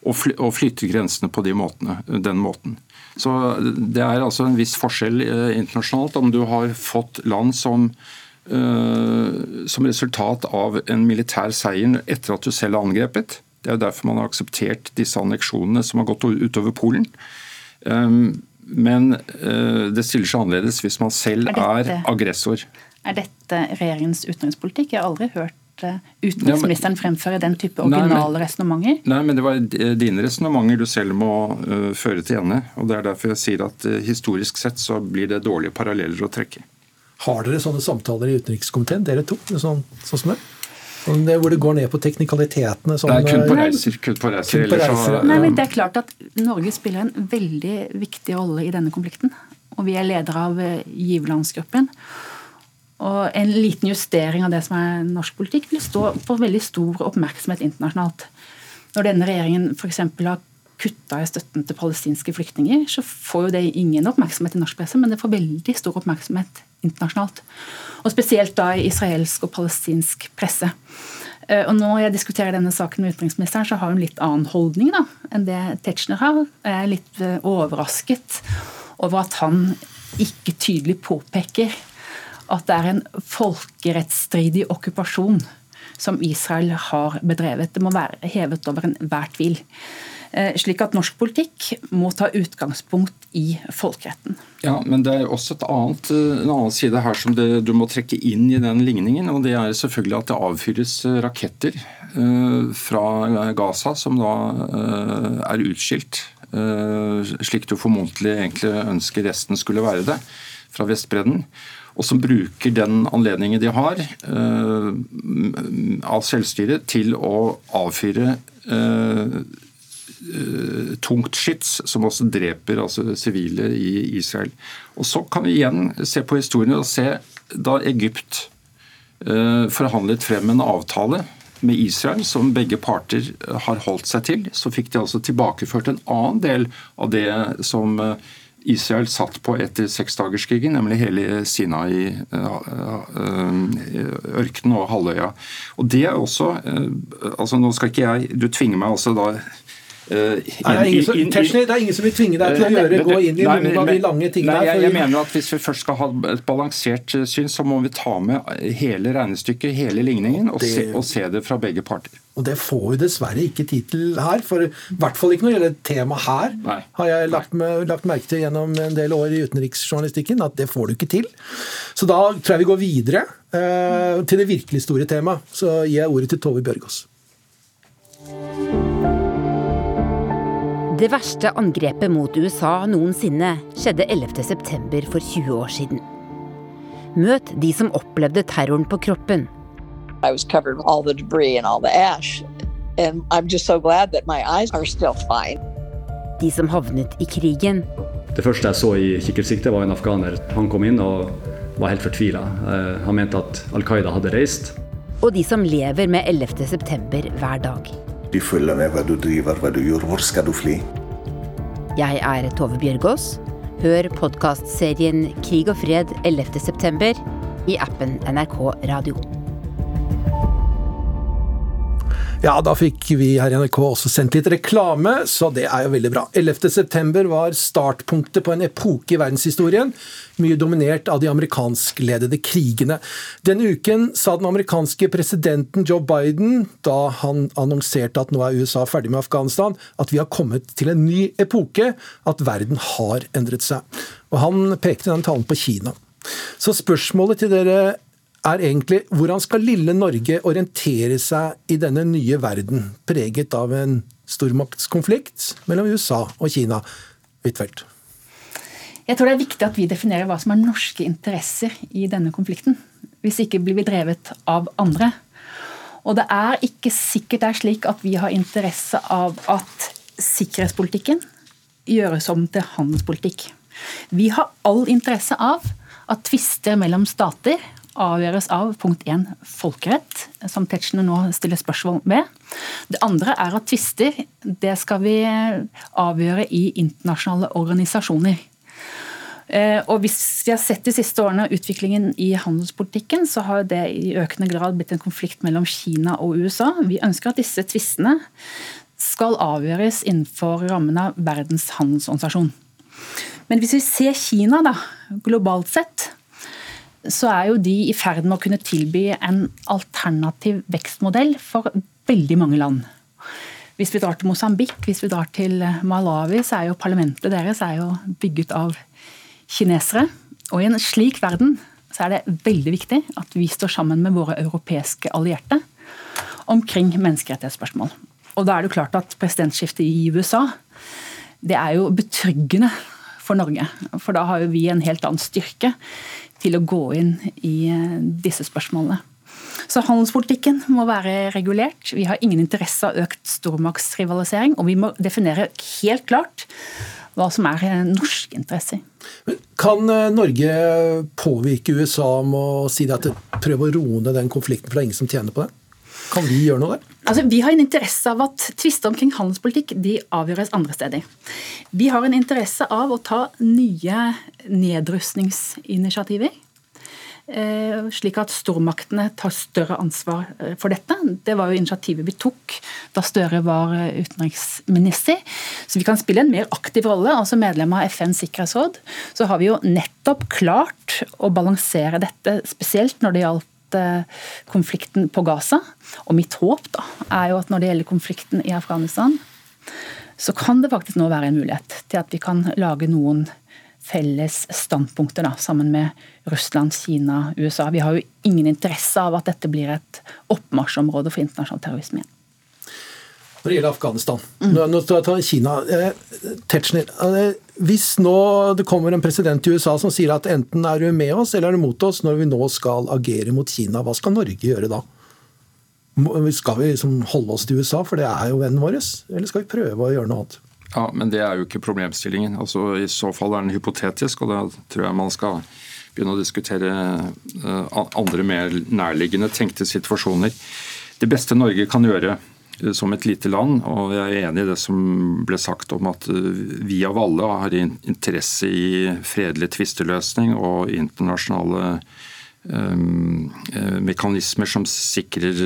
Speaker 3: og flyttet grensene på de måtene, den måten. Så Det er altså en viss forskjell eh, internasjonalt om du har fått land som eh, som resultat av en militær seier etter at du selv har angrepet. Det er jo derfor man har akseptert disse anneksjonene som har gått utover Polen. Ehm, men eh, det stiller seg annerledes hvis man selv er, dette, er aggressor.
Speaker 4: Er dette regjeringens utenrikspolitikk? Jeg har aldri hørt eh, utenriksministeren fremføre den type originale resonnementer.
Speaker 3: Nei, men det var dine resonnementer du selv må uh, føre til ende. og Det er derfor jeg sier at uh, historisk sett så blir det dårlige paralleller å trekke.
Speaker 2: Har dere sånne samtaler i utenrikskomiteen, dere to? Sånn, sånn som det? Det, hvor det går ned på teknikalitetene.
Speaker 3: Sånn, det er kun på reiser. Kun på reiser, kun på reiser.
Speaker 4: Nei, men det er klart at Norge spiller en veldig viktig rolle i denne konflikten. og vi er leder av giverlandsgruppen. Og en liten justering av det som er norsk politikk, vil stå på veldig stor oppmerksomhet internasjonalt. Når denne regjeringen f.eks. har kutta i støtten til palestinske flyktninger, så får jo det ingen oppmerksomhet i norsk presse, men det får veldig stor oppmerksomhet internasjonalt. Og spesielt da i israelsk og palestinsk presse. Eh, og når jeg diskuterer denne saken med utenriksministeren, så har hun litt annen holdning da, enn det Tetzschner har. Jeg er litt eh, overrasket over at han ikke tydelig påpeker at det er en folkerettsstridig okkupasjon som Israel har bedrevet. Det må være hevet over enhver tvil. Eh, slik at norsk politikk må ta utgangspunkt i folkeretten.
Speaker 3: Ja, Men det er også annet, eh, en annen side her som det, du må trekke inn i den ligningen. og Det er selvfølgelig at det avfyres eh, raketter fra Gaza, som da er utskilt. Slik du formodentlig egentlig ønsker resten skulle være det, fra Vestbredden og som bruker den anledningen de har av selvstyret til å avfyre Eh, tungt skyts, som også dreper altså, sivile i Israel. Og Så kan vi igjen se på historien og se da Egypt eh, forhandlet frem en avtale med Israel, som begge parter har holdt seg til, så fikk de altså tilbakeført en annen del av det som eh, Israel satt på etter seksdagerskrigen, nemlig hele Sinai, ørkenen og halvøya. Og det er også altså Nå skal ikke jeg Du tvinger meg altså da
Speaker 2: Uh, det, er ingen som, Tetzschner, det er ingen som vil tvinge deg til å eh, gjøre, gå inn i nei, noen av de lange tingene.
Speaker 3: Nei, jeg, jeg, mener at Hvis vi først skal ha et balansert eh, syn, så må vi ta med hele regnestykket, hele ligningen, og, det, se, og se, det fra begge parter.
Speaker 2: Og Det får vi dessverre ikke tid til her. for I hvert fall ikke når det gjelder temaet her. Nei. har jeg lagt, med, lagt, merke til gjennom en del år i utenriksjournalistikken, at det får du ikke til. Så da tror jeg vi går videre eh, til det virkelig store temaet. Så gir jeg ordet til Tove Bjørgaas.
Speaker 8: Det verste angrepet mot USA noensinne skjedde 11.9. for 20 år siden. Møt de som opplevde terroren på kroppen. De som havnet i krigen.
Speaker 9: Det første jeg så i kikkertsiktet, var en afghaner. Han kom inn og var helt fortvila. Eh, han mente at Al Qaida hadde reist.
Speaker 8: Og de som lever med 11.9 hver dag.
Speaker 10: De følger med hva du driver, hva du gjør. Hvor skal du fly?
Speaker 8: Jeg er Tove Bjørgaas. Hør podkastserien Krig og fred 11.9. i appen NRK Radio.
Speaker 2: Ja, da fikk vi her i NRK også sendt litt reklame, så det er jo veldig bra. 11.9 var startpunktet på en epoke i verdenshistorien, mye dominert av de amerikanskledede krigene. Denne uken sa den amerikanske presidenten Joe Biden, da han annonserte at nå er USA ferdig med Afghanistan, at vi har kommet til en ny epoke, at verden har endret seg. Og han pekte den talen på Kina. Så spørsmålet til dere er egentlig hvordan skal lille Norge orientere seg i denne nye verden, preget av en stormaktskonflikt mellom USA og Kina? Huitfeldt.
Speaker 4: Jeg tror det er viktig at vi definerer hva som er norske interesser i denne konflikten. Hvis ikke blir vi drevet av andre. Og det er ikke sikkert det er slik at vi har interesse av at sikkerhetspolitikken gjøres om til handelspolitikk. Vi har all interesse av at tvister mellom stater avgjøres av punkt 1 folkerett, som Tetzschner nå stiller spørsmål ved. Det andre er at tvister det skal vi avgjøre i internasjonale organisasjoner. Eh, og hvis vi har sett de siste årene utviklingen i handelspolitikken, så har det i økende grad blitt en konflikt mellom Kina og USA. Vi ønsker at disse tvistene skal avgjøres innenfor rammen av Verdens handelsorganisasjon. Men hvis vi ser Kina da, globalt sett, så er jo de i ferd med å kunne tilby en alternativ vekstmodell for veldig mange land. Hvis vi drar til Mosambik, hvis vi drar til Malawi, så er jo parlamentet deres jo bygget av kinesere. Og i en slik verden så er det veldig viktig at vi står sammen med våre europeiske allierte omkring menneskerettighetsspørsmål. Og da er det klart at presidentskiftet i USA det er jo betryggende for Norge. For da har jo vi en helt annen styrke til å gå inn i eh, disse spørsmålene. Så handelspolitikken må være regulert. Vi har ingen interesse av økt stormaktsrivalisering, og vi må definere helt klart hva som er norske interesser.
Speaker 2: Kan Norge påvirke USA med å si at prøve å roe ned den konflikten, for det er ingen som tjener på det? Kan vi gjøre noe der?
Speaker 4: Altså, vi har en interesse av at tvister omkring handelspolitikk de avgjøres andre steder. Vi har en interesse av å ta nye nedrustningsinitiativer. Eh, slik at stormaktene tar større ansvar eh, for dette. Det var jo initiativet vi tok da Støre var eh, utenriksminister. Så vi kan spille en mer aktiv rolle. altså Medlem av FNs sikkerhetsråd så har vi jo nettopp klart å balansere dette, spesielt når det gjaldt konflikten på Gaza. Og mitt håp da, er jo at når det gjelder konflikten i Afghanistan, så kan det faktisk nå være en mulighet til at vi kan lage noen felles standpunkter da, sammen med Russland, Kina, USA. Vi har jo ingen interesse av at dette blir et oppmarsjområde for internasjonal terrorisme igjen.
Speaker 2: Når det gjelder Afghanistan, mm. nå skal jeg ta Kina. Eh, Tetzschner, eh, hvis nå det kommer en president i USA som sier at enten er du med oss eller er du mot oss når vi nå skal agere mot Kina, hva skal Norge gjøre da? Skal vi liksom holde oss til USA, for det er jo vennen vår, eller skal vi prøve å gjøre noe annet?
Speaker 3: Ja, Men det er jo ikke problemstillingen. Altså, I så fall er den hypotetisk, og da tror jeg man skal begynne å diskutere eh, andre mer nærliggende tenkte situasjoner. Det beste Norge kan gjøre som et lite land, og jeg er enig i det som ble sagt om at eh, vi av alle har interesse i fredelig tvisteløsning og internasjonale um, mekanismer som sikrer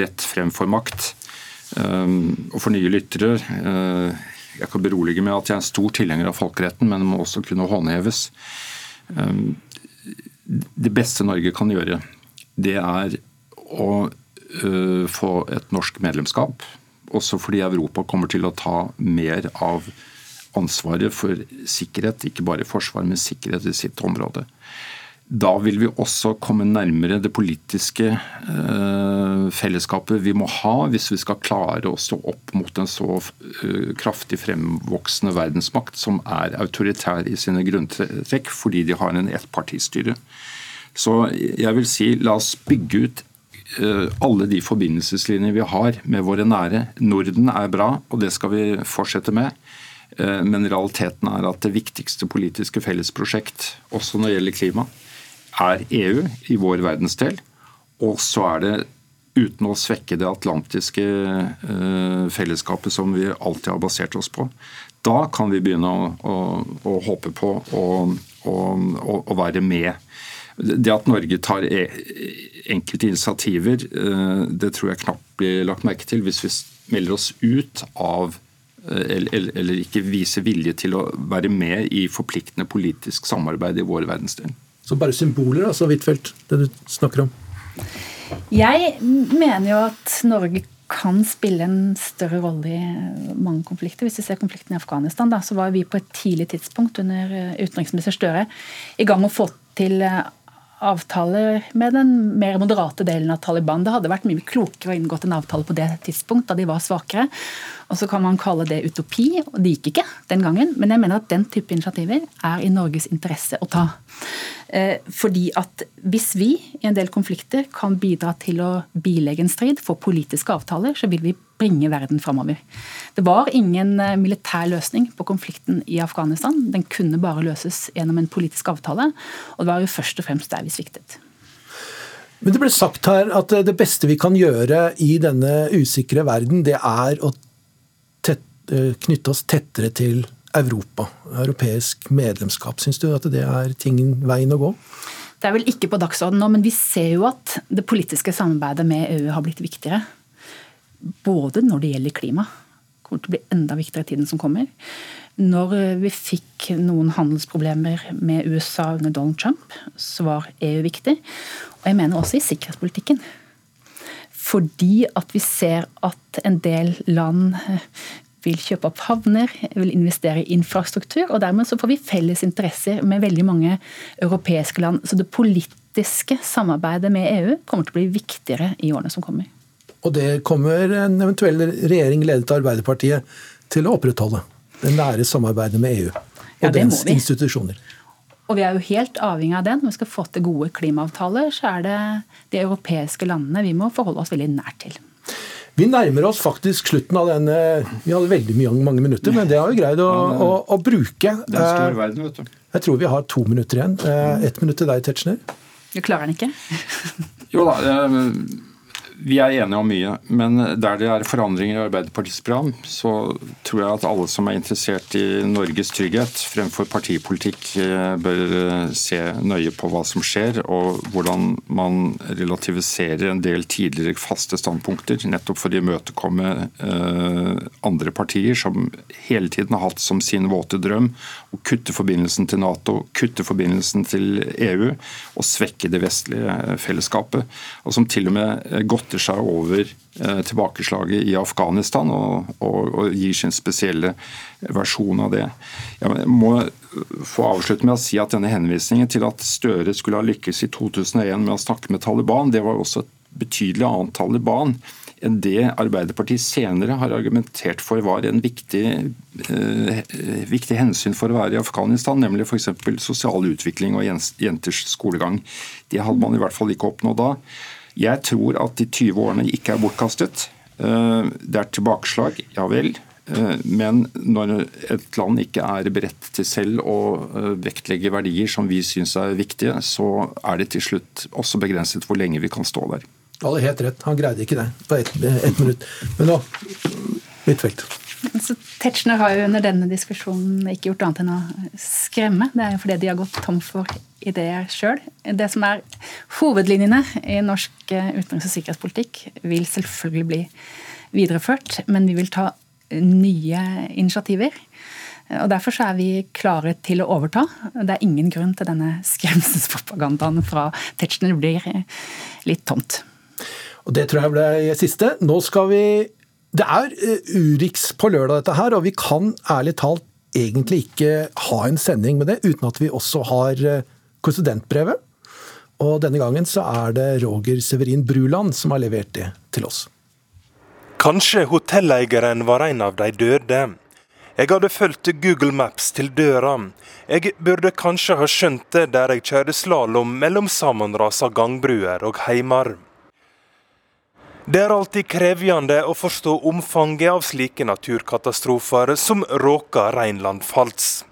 Speaker 3: rett fremfor makt. Um, og for nye lyttere uh, jeg kan berolige med at jeg er en stor tilhenger av folkeretten, men den må også kunne håndheves. Um, det beste Norge kan gjøre, det er å få et norsk medlemskap. Også fordi Europa kommer til å ta mer av ansvaret for sikkerhet, ikke bare forsvar, men sikkerhet i sitt område. Da vil vi også komme nærmere det politiske eh, fellesskapet vi må ha hvis vi skal klare å stå opp mot en så eh, kraftig fremvoksende verdensmakt som er autoritær i sine grunntrekk fordi de har en ettpartistyre. Så jeg vil si la oss bygge ut eh, alle de forbindelseslinjer vi har med våre nære. Norden er bra, og det skal vi fortsette med. Men realiteten er at det viktigste politiske fellesprosjekt, også når det gjelder klima, er EU i vår verdensdel. Og så er det uten å svekke det atlantiske eh, fellesskapet som vi alltid har basert oss på. Da kan vi begynne å, å, å håpe på å være med. Det at Norge tar e, enkelte initiativer, eh, det tror jeg knapt blir lagt merke til hvis vi melder oss ut av eh, eller, eller ikke viser vilje til å være med i forpliktende politisk samarbeid i vår verdensdel.
Speaker 2: Så bare symboler, altså, Huitfeldt, det du snakker om?
Speaker 4: Jeg mener jo at Norge kan spille en større rolle i mange konflikter. Hvis vi ser konflikten i Afghanistan, da, så var vi på et tidlig tidspunkt under eh, utenriksminister Støre i gang med å få til avtaler med den mer moderate delen av Taliban. Det hadde vært mye klokere å inngått en avtale på det tidspunkt, da de var svakere. Og så kan man kalle det utopi, og det gikk ikke den gangen. Men jeg mener at den type initiativer er i Norges interesse å ta. Eh, fordi at hvis vi i en del konflikter kan bidra til å bilegge en strid, få politiske avtaler, så vil vi bringe verden framover. Det var ingen eh, militær løsning på konflikten i Afghanistan. Den kunne bare løses gjennom en politisk avtale, og det var jo først og fremst der vi sviktet.
Speaker 2: Men Det ble sagt her at det beste vi kan gjøre i denne usikre verden, det er å tette, eh, knytte oss tettere til Europa, europeisk medlemskap. Syns du at det er tingen, veien å gå?
Speaker 4: Det er vel ikke på dagsordenen nå, men vi ser jo at det politiske samarbeidet med EU har blitt viktigere. Både når det gjelder klima, kommer til å bli enda viktigere i tiden som kommer. Når vi fikk noen handelsproblemer med USA under Donald Trump, så var EU viktig. Og jeg mener også i sikkerhetspolitikken. Fordi at vi ser at en del land vil kjøpe opp havner, vil investere i infrastruktur. og Dermed så får vi felles interesser med veldig mange europeiske land. Så det politiske samarbeidet med EU kommer til å bli viktigere i årene som kommer.
Speaker 2: Og det kommer en eventuell regjering ledet av Arbeiderpartiet til å opprettholde. Det nære samarbeidet med EU og ja, dens institusjoner.
Speaker 4: Og vi er jo helt avhengig av det. Når vi skal få til gode klimaavtaler, så er det de europeiske landene vi må forholde oss veldig nært til.
Speaker 2: Vi nærmer oss faktisk slutten av denne Vi hadde veldig mye, mange minutter, men det har vi greid å, å, å bruke.
Speaker 3: Det er en stor verden, vet du.
Speaker 2: Jeg tror vi har to minutter igjen. Ett minutt til deg, Tetzschner.
Speaker 4: Du klarer den ikke?
Speaker 3: jo da. Vi er enige om mye, men der det er forandringer i Arbeiderpartiets program, så tror jeg at alle som er interessert i Norges trygghet fremfor partipolitikk, eh, bør eh, se nøye på hva som skjer, og hvordan man relativiserer en del tidligere faste standpunkter, nettopp for å imøtekomme eh, andre partier som hele tiden har hatt som sin våte drøm å kutte forbindelsen til Nato, kutte forbindelsen til EU og svekke det vestlige fellesskapet, og som til og med godt godter seg over eh, tilbakeslaget i Afghanistan og, og, og, gir sin spesielle versjon av det. Jeg må få avslutte med å si at denne henvisningen til at Støre skulle ha lykkes i 2001 med å snakke med Taliban, det var også et betydelig annet Taliban enn det Arbeiderpartiet senere har argumentert for var en viktig, eh, viktig hensyn for å være i Afghanistan, nemlig f.eks. sosial utvikling og jenters skolegang. Det hadde man i hvert fall ikke oppnådd da. Jeg tror at de 20 årene ikke er bortkastet. Eh, det er tilbakeslag, ja vel. Eh, men når et land ikke er beredt til selv å eh, vektlegge verdier som vi syns er viktige, så er det til slutt også begrenset hvor lenge vi kan stå der.
Speaker 2: Du hadde helt rett, han greide ikke det på ett et minutt. Men nå, Huitfeldt.
Speaker 4: Så Tetzschner har jo under denne diskusjonen ikke gjort annet enn å skremme. Det er jo fordi de har gått tom for ideer sjøl. Det som er hovedlinjene i norsk eh, utenriks- og sikkerhetspolitikk, vil selvfølgelig bli videreført, men vi vil ta nye initiativer. Og Derfor så er vi klare til å overta. Det er ingen grunn til denne skremselspropagandaen fra Tetzschner blir litt tomt.
Speaker 2: Og Det tror jeg ble siste. Nå skal vi det er eh, Urix på lørdag, dette her, og vi kan ærlig talt egentlig ikke ha en sending med det uten at vi også har konsidentbrevet. konsulentbrevet. Og denne gangen så er det Roger Severin Bruland som har levert det til oss.
Speaker 11: Kanskje hotelleieren var en av de døde. Jeg hadde fulgt Google Maps til døra. Jeg burde kanskje ha skjønt det der jeg kjørte slalåm mellom sammenrasa gangbruer og heimar. Det er alltid krevende å forstå omfanget av slike naturkatastrofer som råker Reinland-Pfalz.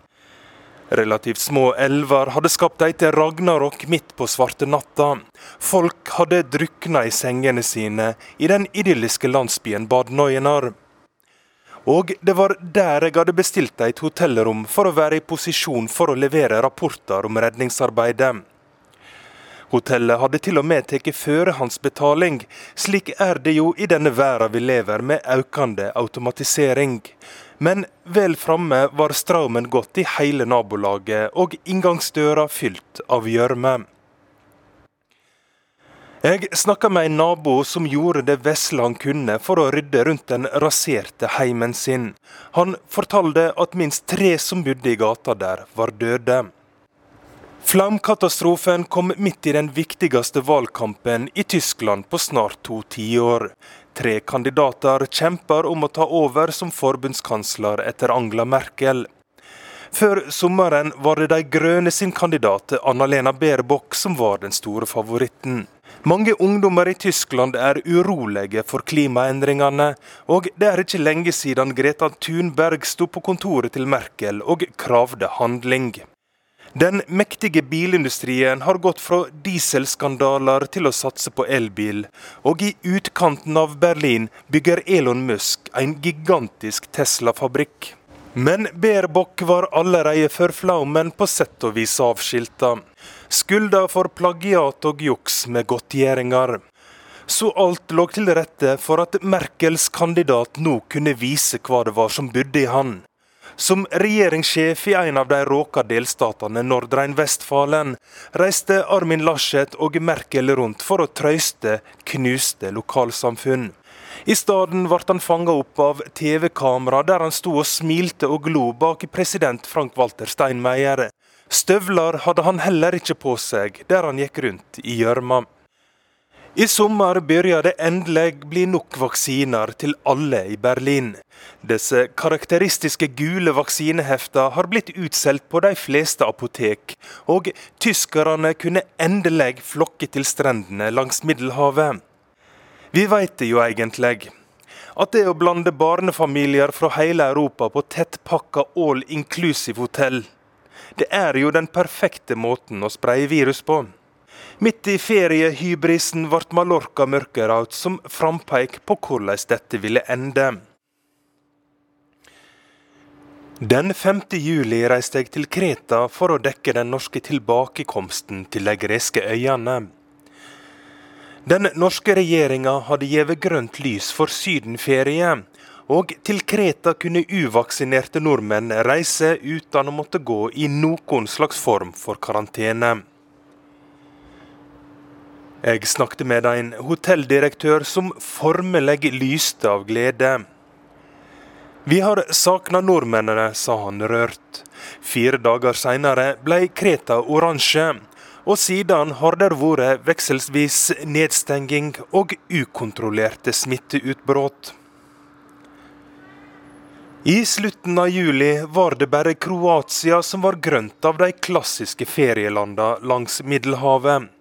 Speaker 11: Relativt små elver hadde skapt til ragnarok midt på svarte natta. Folk hadde drukna i sengene sine i den idylliske landsbyen Bad Neuenar. Og det var der jeg hadde bestilt et hotellrom for å være i posisjon for å levere rapporter om redningsarbeidet. Hotellet hadde til og med tatt førehandsbetaling. Slik er det jo i denne verden vi lever med økende automatisering. Men vel framme var strømmen gått i hele nabolaget, og inngangsdøra fylt av gjørme. Jeg snakka med en nabo som gjorde det vesle han kunne for å rydde rundt den raserte heimen sin. Han fortalte at minst tre som bodde i gata der, var døde. Flaumkatastrofen kom midt i den viktigste valgkampen i Tyskland på snart to tiår. Tre kandidater kjemper om å ta over som forbundskansler etter Angela Merkel. Før sommeren var det De grønne sin kandidat Anna-Lena Baerbock som var den store favoritten. Mange ungdommer i Tyskland er urolige for klimaendringene, og det er ikke lenge siden Greta Thunberg sto på kontoret til Merkel og kravde handling. Den mektige bilindustrien har gått fra dieselskandaler til å satse på elbil, og i utkanten av Berlin bygger Elon Musk en gigantisk Tesla-fabrikk. Men Baerbock var allerede før flaumen på sett og vis avskilta. Skylda for plagiat og juks med godtgjøringer. Så alt lå til rette for at Merkels kandidat nå kunne vise hva det var som bodde i han. Som regjeringssjef i en av de råka delstatene Nordrein-Vestfalen reiste Armin Laschet og Merkel rundt for å trøyste knuste lokalsamfunn. I stedet ble han fanga opp av TV-kamera der han sto og smilte og glo bak president Frank-Walter Steinmeier. Støvler hadde han heller ikke på seg der han gikk rundt i gjørma. I sommer begynner det endelig bli nok vaksiner til alle i Berlin. Disse karakteristiske gule vaksinehefta har blitt utsolgt på de fleste apotek, og tyskerne kunne endelig flokke til strendene langs Middelhavet. Vi veit det jo egentlig. At det å blande barnefamilier fra hele Europa på tettpakka all inclusive hotell, det er jo den perfekte måten å spreie virus på. Midt i feriehybrisen ble Mallorca mørkeraut som frampeik på hvordan dette ville ende. Den 5. juli reiste jeg til Kreta for å dekke den norske tilbakekomsten til de greske øyene. Den norske regjeringa hadde gitt grønt lys for sydenferie, og til Kreta kunne uvaksinerte nordmenn reise uten å måtte gå i noen slags form for karantene. Jeg snakket med en hotelldirektør som formelig lyste av glede. Vi har savna nordmennene, sa han rørt. Fire dager seinere ble Kreta oransje, og siden har det vært vekselsvis nedstenging og ukontrollerte smitteutbrudd. I slutten av juli var det bare Kroatia som var grønt av de klassiske ferielandene langs Middelhavet.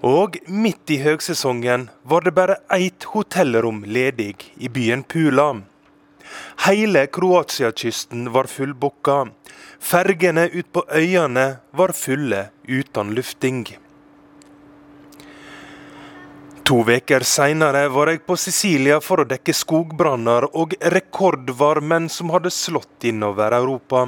Speaker 11: Og midt i høgsesongen var det bare ett hotellrom ledig i byen Pula. Hele Kroatia-kysten var fullbooka. Fergene ut på øyene var fulle uten lufting. To uker seinere var jeg på Sicilia for å dekke skogbranner og rekordvarmen som hadde slått innover Europa.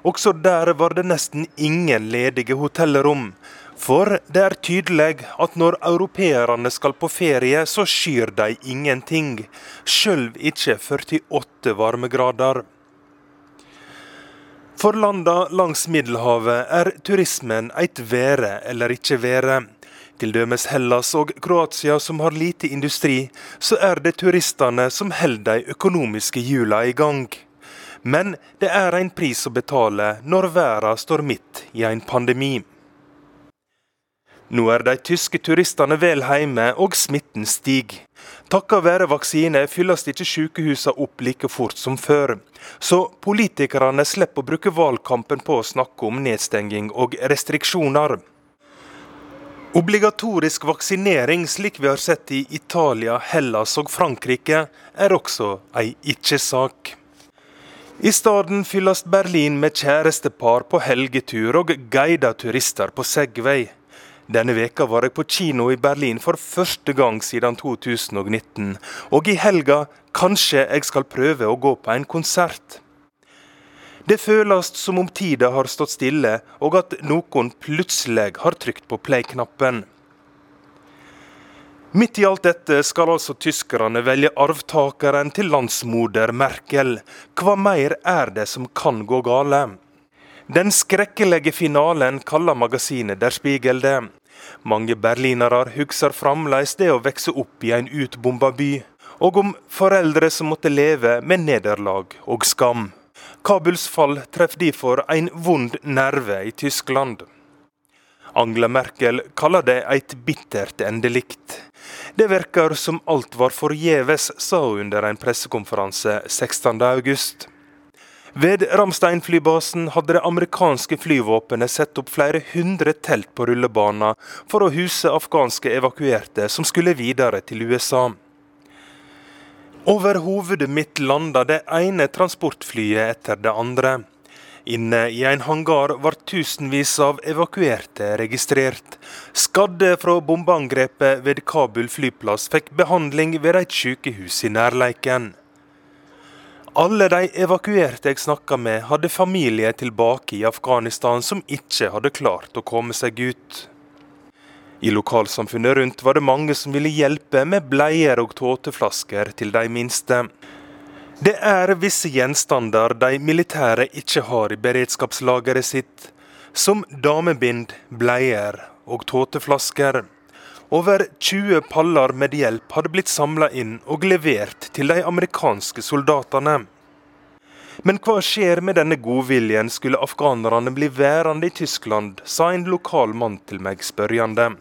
Speaker 11: Også der var det nesten ingen ledige hotellrom, for det er tydelig at når europeerne skal på ferie, så skyr de ingenting. Sjøl ikke 48 varmegrader. For landa langs Middelhavet er turismen eit være eller ikke være. Til dømes Hellas og Kroatia som har lite industri, så er det turistene som holder de økonomiske hjula i gang. Men det er en pris å betale når verden står midt i en pandemi. Nå er de tyske turistene vel hjemme, og smitten stiger. Takket være vaksine fylles ikke sykehusene opp like fort som før. Så politikerne slipper å bruke valgkampen på å snakke om nedstenging og restriksjoner. Obligatorisk vaksinering, slik vi har sett i Italia, Hellas og Frankrike, er også ei ikke-sak. I stedet fylles Berlin med kjærestepar på helgetur og guidede turister på Segway. Denne veka var jeg på kino i Berlin for første gang siden 2019. Og i helga kanskje jeg skal prøve å gå på en konsert. Det føles som om tida har stått stille, og at noen plutselig har trykt på play-knappen. Midt i alt dette skal altså tyskerne velge arvtakeren til landsmoder Merkel. Hva mer er det som kan gå gale? Den skrekkelige finalen kaller magasinet Der Spiegel det. Mange berlinere husker fremdeles det å vokse opp i en utbomba by, og om foreldre som måtte leve med nederlag og skam. Kabuls fall treffer derfor en vond nerve i Tyskland. Angela Merkel kaller det et bittert endelikt. Det virker som alt var forgjeves, sa hun under en pressekonferanse 16.8. Ved Ramstein-flybasen hadde det amerikanske flyvåpenet satt opp flere hundre telt på rullebanen for å huse afghanske evakuerte som skulle videre til USA. Over hovedet mitt landa det ene transportflyet etter det andre. Inne i en hangar var tusenvis av evakuerte registrert. Skadde fra bombeangrepet ved Kabul flyplass fikk behandling ved et sykehus i nærleiken. Alle de evakuerte jeg snakka med, hadde familie tilbake i Afghanistan som ikke hadde klart å komme seg ut. I lokalsamfunnet rundt var det mange som ville hjelpe med bleier og tåteflasker til de minste. Det er visse gjenstander de militære ikke har i beredskapslageret sitt, som damebind, bleier og tåteflasker. Over 20 paller med hjelp hadde blitt samla inn og levert til de amerikanske soldatene. Men hva skjer med denne godviljen, skulle afghanerne bli værende i Tyskland, sa en lokal mann til meg spørjende.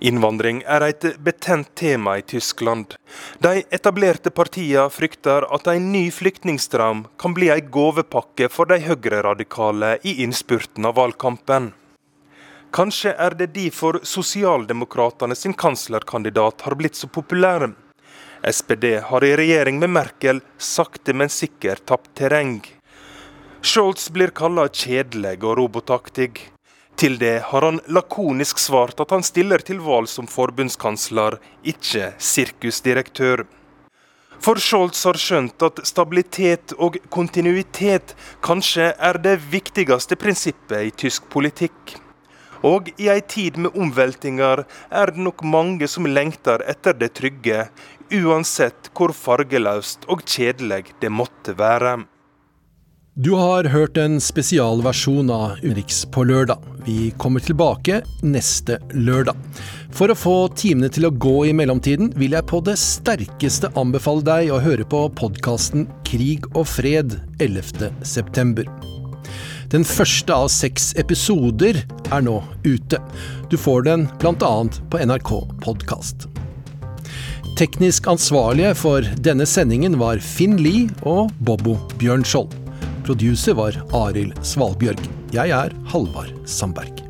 Speaker 11: Innvandring er et betent tema i Tyskland. De etablerte partiene frykter at en ny flyktningstram kan bli en gavepakke for de høyreradikale i innspurten av valgkampen. Kanskje er det derfor sosialdemokratene sin kanslerkandidat har blitt så populær. SPD har i regjering med Merkel sakte, men sikkert tapt terreng. Scholz blir kalla kjedelig og robotaktig. Til det har han lakonisk svart at han stiller til valg som forbundskansler, ikke sirkusdirektør. For Scholz har skjønt at stabilitet og kontinuitet kanskje er det viktigste prinsippet i tysk politikk. Og i ei tid med omveltinger er det nok mange som lengter etter det trygge, uansett hvor fargeløst og kjedelig det måtte være.
Speaker 2: Du har hørt en spesialversjon av Urix på lørdag. Vi kommer tilbake neste lørdag. For å få timene til å gå i mellomtiden, vil jeg på det sterkeste anbefale deg å høre på podkasten Krig og fred 11.9. Den første av seks episoder er nå ute. Du får den bl.a. på NRK podkast. Teknisk ansvarlige for denne sendingen var Finn Lie og Bobbo Bjørnskjold. Producer var Arild Svalbjørg. Jeg er Halvard Sandberg.